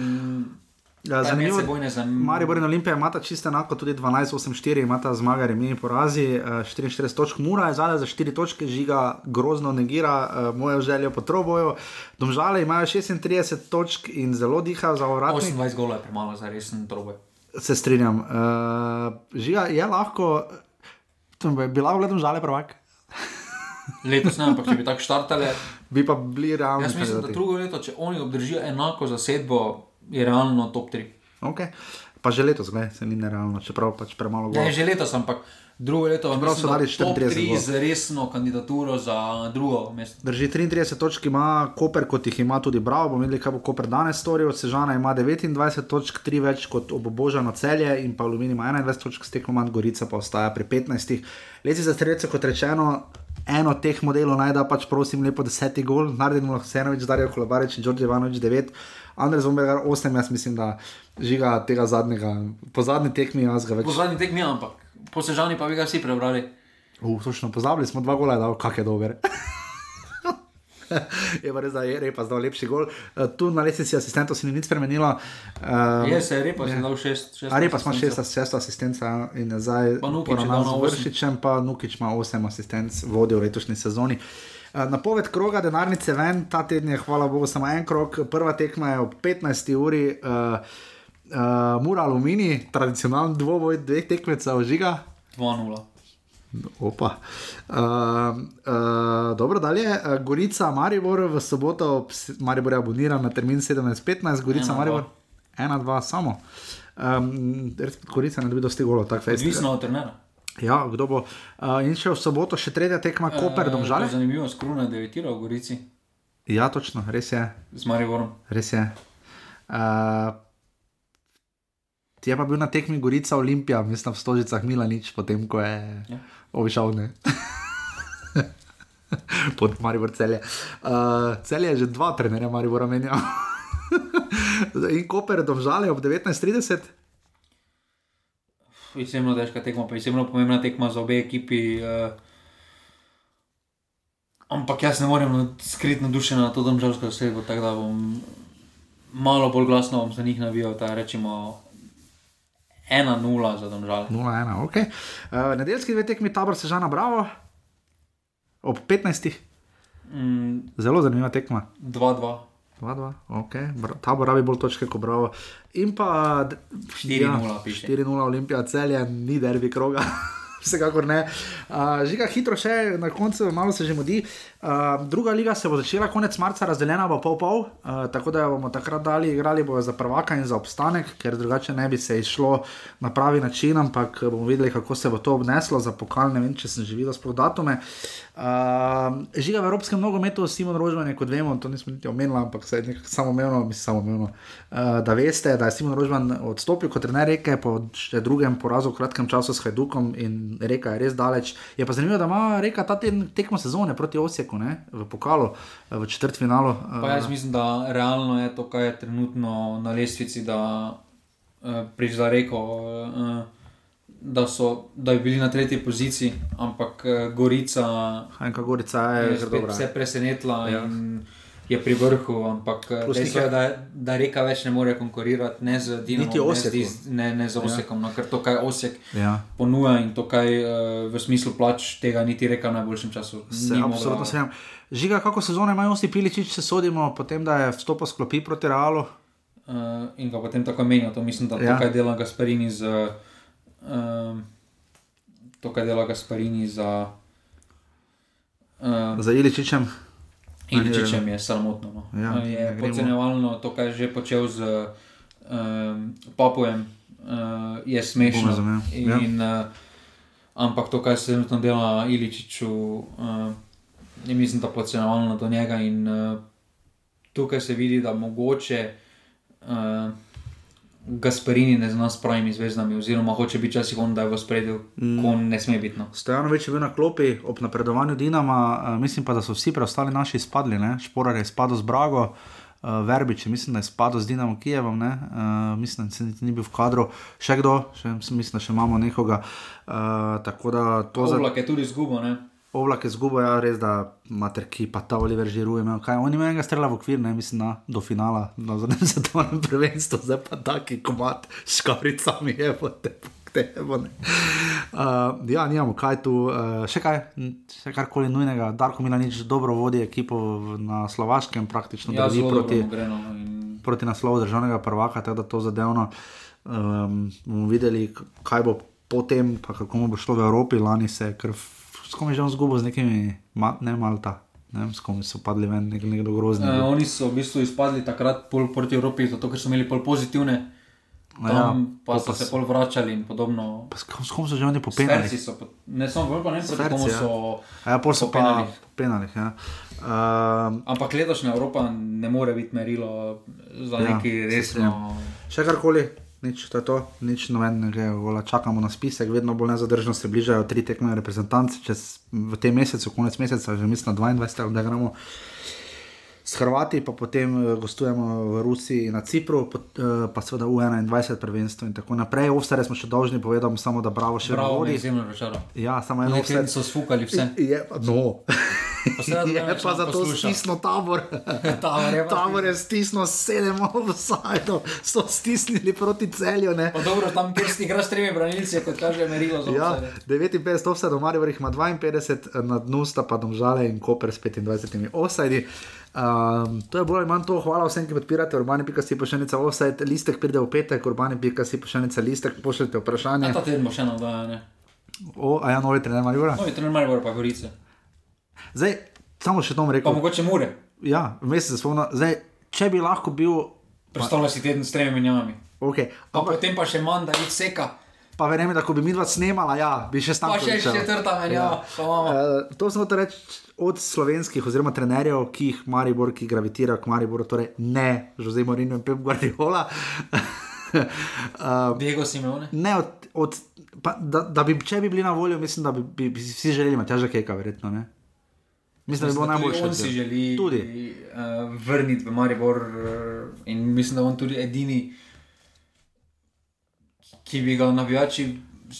Ja, zanimivo. medsebojne zam- Maribor in Olimpija imata čisto enako, tudi 12-8-4 imata zmaga, remi in porazi, eh, 44 točk, Mura je zadaj za 4 točke, žiga grozno negira uh, mojo željo po troboju. Domžale imajo 36 točk in zelo dihajo za ovratnik. 28 golov je premalo za resen troboj. Se strinjam. Uh, žiga je lahko, bi bila gledam žale prvak, Letos ne, ampak če bi tako štartali, bi pa bili realni. jaz mislim, da drugo leto, če oni obdržijo enako zasedbo, je realno top 3. Okay. Pa že letos, gledaj, se ni nerealno, čeprav pač premalo Ne, govori. že letos, ampak drugo leto Čeprav so mislim, da dali top 34 3 golov. z resno kandidaturo za drugo mesto. Drži 33 točk, ima Koper, kot jih ima tudi Bravo. Bomo videli, kaj bo Koper danes storil. Sežana ima 29 točk, 3 več kot obobožano celje in pa Aluminij ima 21 točk, steklo manj, Gorica pa ostaja pri 15. Leci za strelce, kot rečeno. Eno teh modelov naj da pač, prosim, lepo deseti gol, naredimo lahko Senovič, Darijo Kolabarič in Đorđe Ivanovič 9, Andrej Zombegar 8, jaz mislim, da žiga tega zadnjega, po zadnji tekmi jaz ga več. Po zadnji tekmi, ampak po sežani pa bi ga vsi prebrali. Točno pozabili smo dva gola, da kak je dober. je pa res, da je repa zdal lepši gol. Uh, tu na lesnici asistentov se ni nič spremenilo. Uh, Je se repa, si dal šest. šest A repa smo asistencev. šesta, šesta asistenca in zdaj Pa je dal na z. Vršičem, pa Nukič ima osem asistenc, vodi v letošnji sezoni. Uh, Napoved kroga denarnice ven, ta teden je, hvala Bogu, samo en krog. Prva tekma je ob 15. uri, uh, uh, Mura Alumini, tradicionalen dvoboj dveh tekmecev, žiga. 2-0. Opa. Uh, uh, dobro, dalje. Uh, Gorica, Maribor v soboto, Maribor je aboniran na termin 17:15, Gorica, Ena, Maribor 1-2 samo. Um, Gorica ne dobi dosti golo, tako fest. Odvisno od trenera. Ja, kdo bo. Uh, in še v soboto še tretja tekma, Koper, Eh, Domžale. Zanimivo, skruna debitira v Gorici Ja, točno, res je. z Mariborom. Res je. Uh, je pa bil na tekmi Gorica Olimpija, mislim, v Stožicah Milanič, potem ko je Ja. obišal ne. Pod Maribor celje. Uh, celje je že dva trenerja Maribora menja. In Koper domžale ob 19.30. Izjemno težka tekma, pa izjemno pomembna tekma za obe ekipi. Uh, ampak jaz ne morem skriti nadušen na to domžalsko osebo, tako da bom malo bolj glasno za njih navijal, da rečemo 1-0 za domžale. 0-1, ok. Uh, nedeljski dve tekmi tabor Sežana Bravo. Ob 15. Mm, Zelo zanimiva tekma. 2-2. 2-2, ok. Bra- Tabor rabi bolj točke kot Bravo. In pa d- 4:0 piše. 4-0 Olimpija celje, ni derbi kroga. Vsekakor ne. Uh, žiga hitro še, na koncu malo se že mudi. Uh, druga liga se bo začela konec marca, razdeljena bo pol-pol, uh, tako da bomo takrat dali, igrali bojo za prvaka in za obstanek, ker drugače ne bi se išlo na pravi način, ampak bomo videli, kako se bo to obneslo za pokal. Ne vem, če sem že videl sploh datume. Uh, žiga v evropskem nogometu, Simon Rožman je, kot vemo, to nismo niti omenili, ampak se je nekako samoumevno, mislim, samoumevno, uh, da veste, da je Simon Rožman odstopil kot trener reke po še drugem porazu v kratkem času s Hajdukom in reka je res daleč. Je pa zanimivo, da ima reka ta teden tekmo sezone proti Osijeku ne, v pokalu, eh, v četrtfinalu. Pa jaz mislim, da realno je to, kar je trenutno na lestvici, da uh, prišla reko, uh, da, so, da bi bili na tretji poziciji, ampak Gorica Hajnka Gorica je, je spet dobra. vse presenetila Ja. in je pri vrhu, ampak eh, dejstvo nekaj- je, da, da reka več ne more konkurirati ne z Dinamom, Niti ne Osijeku. Diz- ne, ne z Osijekom, no, ker to, kaj Osijek Ja. ponuja in to, kaj uh, v smislu plač, tega niti reka v najboljšem času. Se absolutno strinjam. Žiga, kako sezono imajo Osti Piličič, se sodimo, potem da je vstopil sklopi proti Realu. uh, in ga potem tako menijo. To mislim, da Ja. to, kar dela Gasparini z. Um, to, kar dela Gasparini za. Um, Za Iličičem. Iličičem je sramotno. No. Ja, je podcenjevalno to, kar je že počel z um, Papujem, uh, je smešno. Ja. In, uh, ampak to, kar se trenutno dela Iličiču, uh, je mislim, da podcenjevalno do njega. In uh, tukaj se vidi, da mogoče. Uh, Gasparini ne zna s pravimi zvezdami, oziroma hoče biti včasih on, da je v spredju, mm. ko ne sme biti. No. Stojanovič je bil na klopi ob napredovanju Dinama, uh, mislim pa, da so vsi preostali naši izpadli. Ne? Šporar je izpadel z Brago, uh, Verbič mislim, da je izpadel z Dinamo Kijevom, ne? uh, mislim, da se niti ni bil v kadru, še kdo, še, mislim, da še imamo nekoga. Uh, tako da to za. Oblak je tudi izgubo, ne? Oblak je zgubo, ja, res da mater ki pa ta Oliver žiruje. Kaj, on ima enega strela v okvir, ne mislim, na, do finala, na zadnjem svetovnem prvenstvu, zdaj pa taki komat s škaricami je po te. Uh, ja, nimamo kaj tu, uh, še kaj, še karkoli nujnega. Darko Milanič dobro vodi ekipo na Slovaškem, praktično Ja, drži proti, no, in- proti naslovu državnega prvaka, tako da to zadevno um, bomo videli, kaj bo potem, pa kako bo šlo v Evropi. Lani se je kar skomi že on zgubil z nekimi, ma, ne Malta, ne vem, s kom so padli ven, nek, nekdo grozni. Uh, oni so v bistvu izpadli takrat pol proti Evropi, zato ker so imeli pol pozitivne. Ja, Tam pa pol so pa se s- pol vračali in podobno. S kom, s kom so že oni popenali? Sperci so, ne samo bolj pa ne proti komu ja. so. A ja, pol so po pa penalih. Ja. Um, Ampak letošnja Evropa ne more biti merilo za Ja, ja, neki resno. Še karkoli, nič, to je to, nič novenega, gola, čakamo na spisek, vedno bolj nezadržno se bližajo tri tekme reprezentance, čez v tem mesecu, konec meseca, že mislim na 22, da gremo s Hrvati, pa potem eh, gostujemo v Rusiji in na Cipru, eh, pa seveda U21 prvenstvo in tako naprej. Ovstare smo še dolžni povedati, samo da bravo še Bravo, vodi. izjemno razočaral. Ja, samo eno Nekaj so sfukali vse. Je, no. Je pa več zato stisnil tabor. Tabor je tabor je stisnil sedem offsajdov, so stisnili proti celju. Ne? Pa dobro, tam si igraš s tremi branilci, kot kaže merilo Ja, offside. 59 offsajdov, Marijo ima 52, na dnu sta pa domžale in Koper s 25 offsajdi. Um, to je bolj ali manj to, hvala vsem, ki podpirate, urbani.si pošiljnica offside, listek pride v petek, urbani.si pošiljnica listek, pošljite vprašanje. Ja, ta teden bo še eno dogajanje. O, a ja, novi trener Marijo. Novi trener Maribor pa Gorice. Zdaj, samo še to bom Pa rekel. mogoče Mure. Ja, vmes se spomnim. Zdaj, če bi lahko bil. Predstavlja si teden s tremi menjavami. Okay, Pa potem pa še manj, da jih seka. Pa verjamem, da ko bi mi dva snemala, ja, bi še Pa stalo. še četrta menjava. pa imamo. Uh, to sem hotel reči od slovenskih, oziroma trenerjev, ki jih Maribor, ki gravitira k Mariboru, torej ne Jose Morino in Pep Guardiola. uh, Diego Simeone. ne od, od pa, da, da bi, če bi bili na voljo, mislim, da bi, bi, bi si vsi želeli Matjaža Keka, verjetno. Ne? Mislim, da bi bilo najboljše. On si želi Tudi. Uh, vrniti v Maribor uh, in mislim, da je on tudi edini, ki bi ga navijači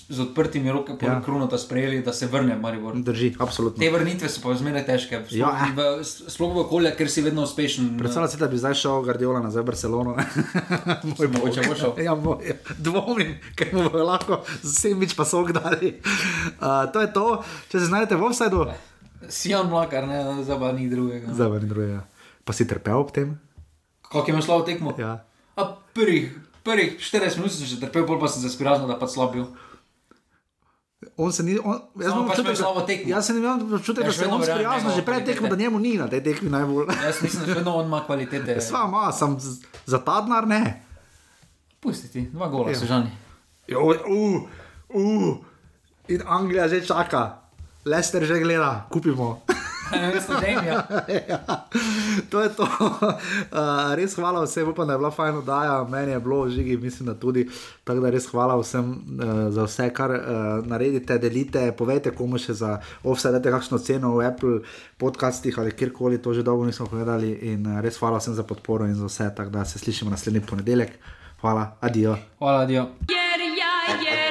z odprtimi rokami Ja. ja. krunota sprejeli, da se vrne v Maribor. Drži, absolutno. Te vrnitve so pa zmeraj težke, sploh, Ja. ja. v, sploh v okolje, ker si vedno uspešen. Predstavljaj si, da bi zdaj šel Guardiola nazaj v Barcelono. Moj bog. Mogoče bo šel. Ja, moj, ja, dvomim, ker mu bo lahko semič pa sok dali. Uh, to je to, če se znajdete v offsajdu, Sijan Mlakar, ne, zdaj pa ni drugega. zdaj pa ni drugega. Pa si trpel ob tem? Kako je imel slabo tekmo? Ja. A prvih, prvih 40 minut sem že trpel, pol pa sem se spiraznil, da pa slab bil. On se ni, on, jaz imam pač občutek, imel da- slabo tekmo. Jaz sem imel občutek, Ja, da se je on sprijaznil da že ima pred tekmo, da njemu ni na tej tekmi najbolj. Jaz mislim, da še vedno on ima kvalitete. Sva ima, sem za ta denar ne. Pustiti, dva gola, Ja. ja. sežani. Jo, uh, uh, in Anglija že čaka, Lester že gleda, kupimo. Ja, to je to. Uh, res hvala vsem, upam, da je bila fajn oddaja, meni je bilo žigi, mislim, da tudi. Tako da res hvala vsem uh, za vse, kar uh, naredite, delite, povejte komu še za offset, dajte kakšno ceno v Apple podcastih ali kjerkoli, to že dolgo nismo povedali. In uh, res hvala vsem za podporo in za vse, tako da se slišimo naslednji ponedeljek. Hvala, adijo. Hvala, adijo. Yeah, yeah, yeah.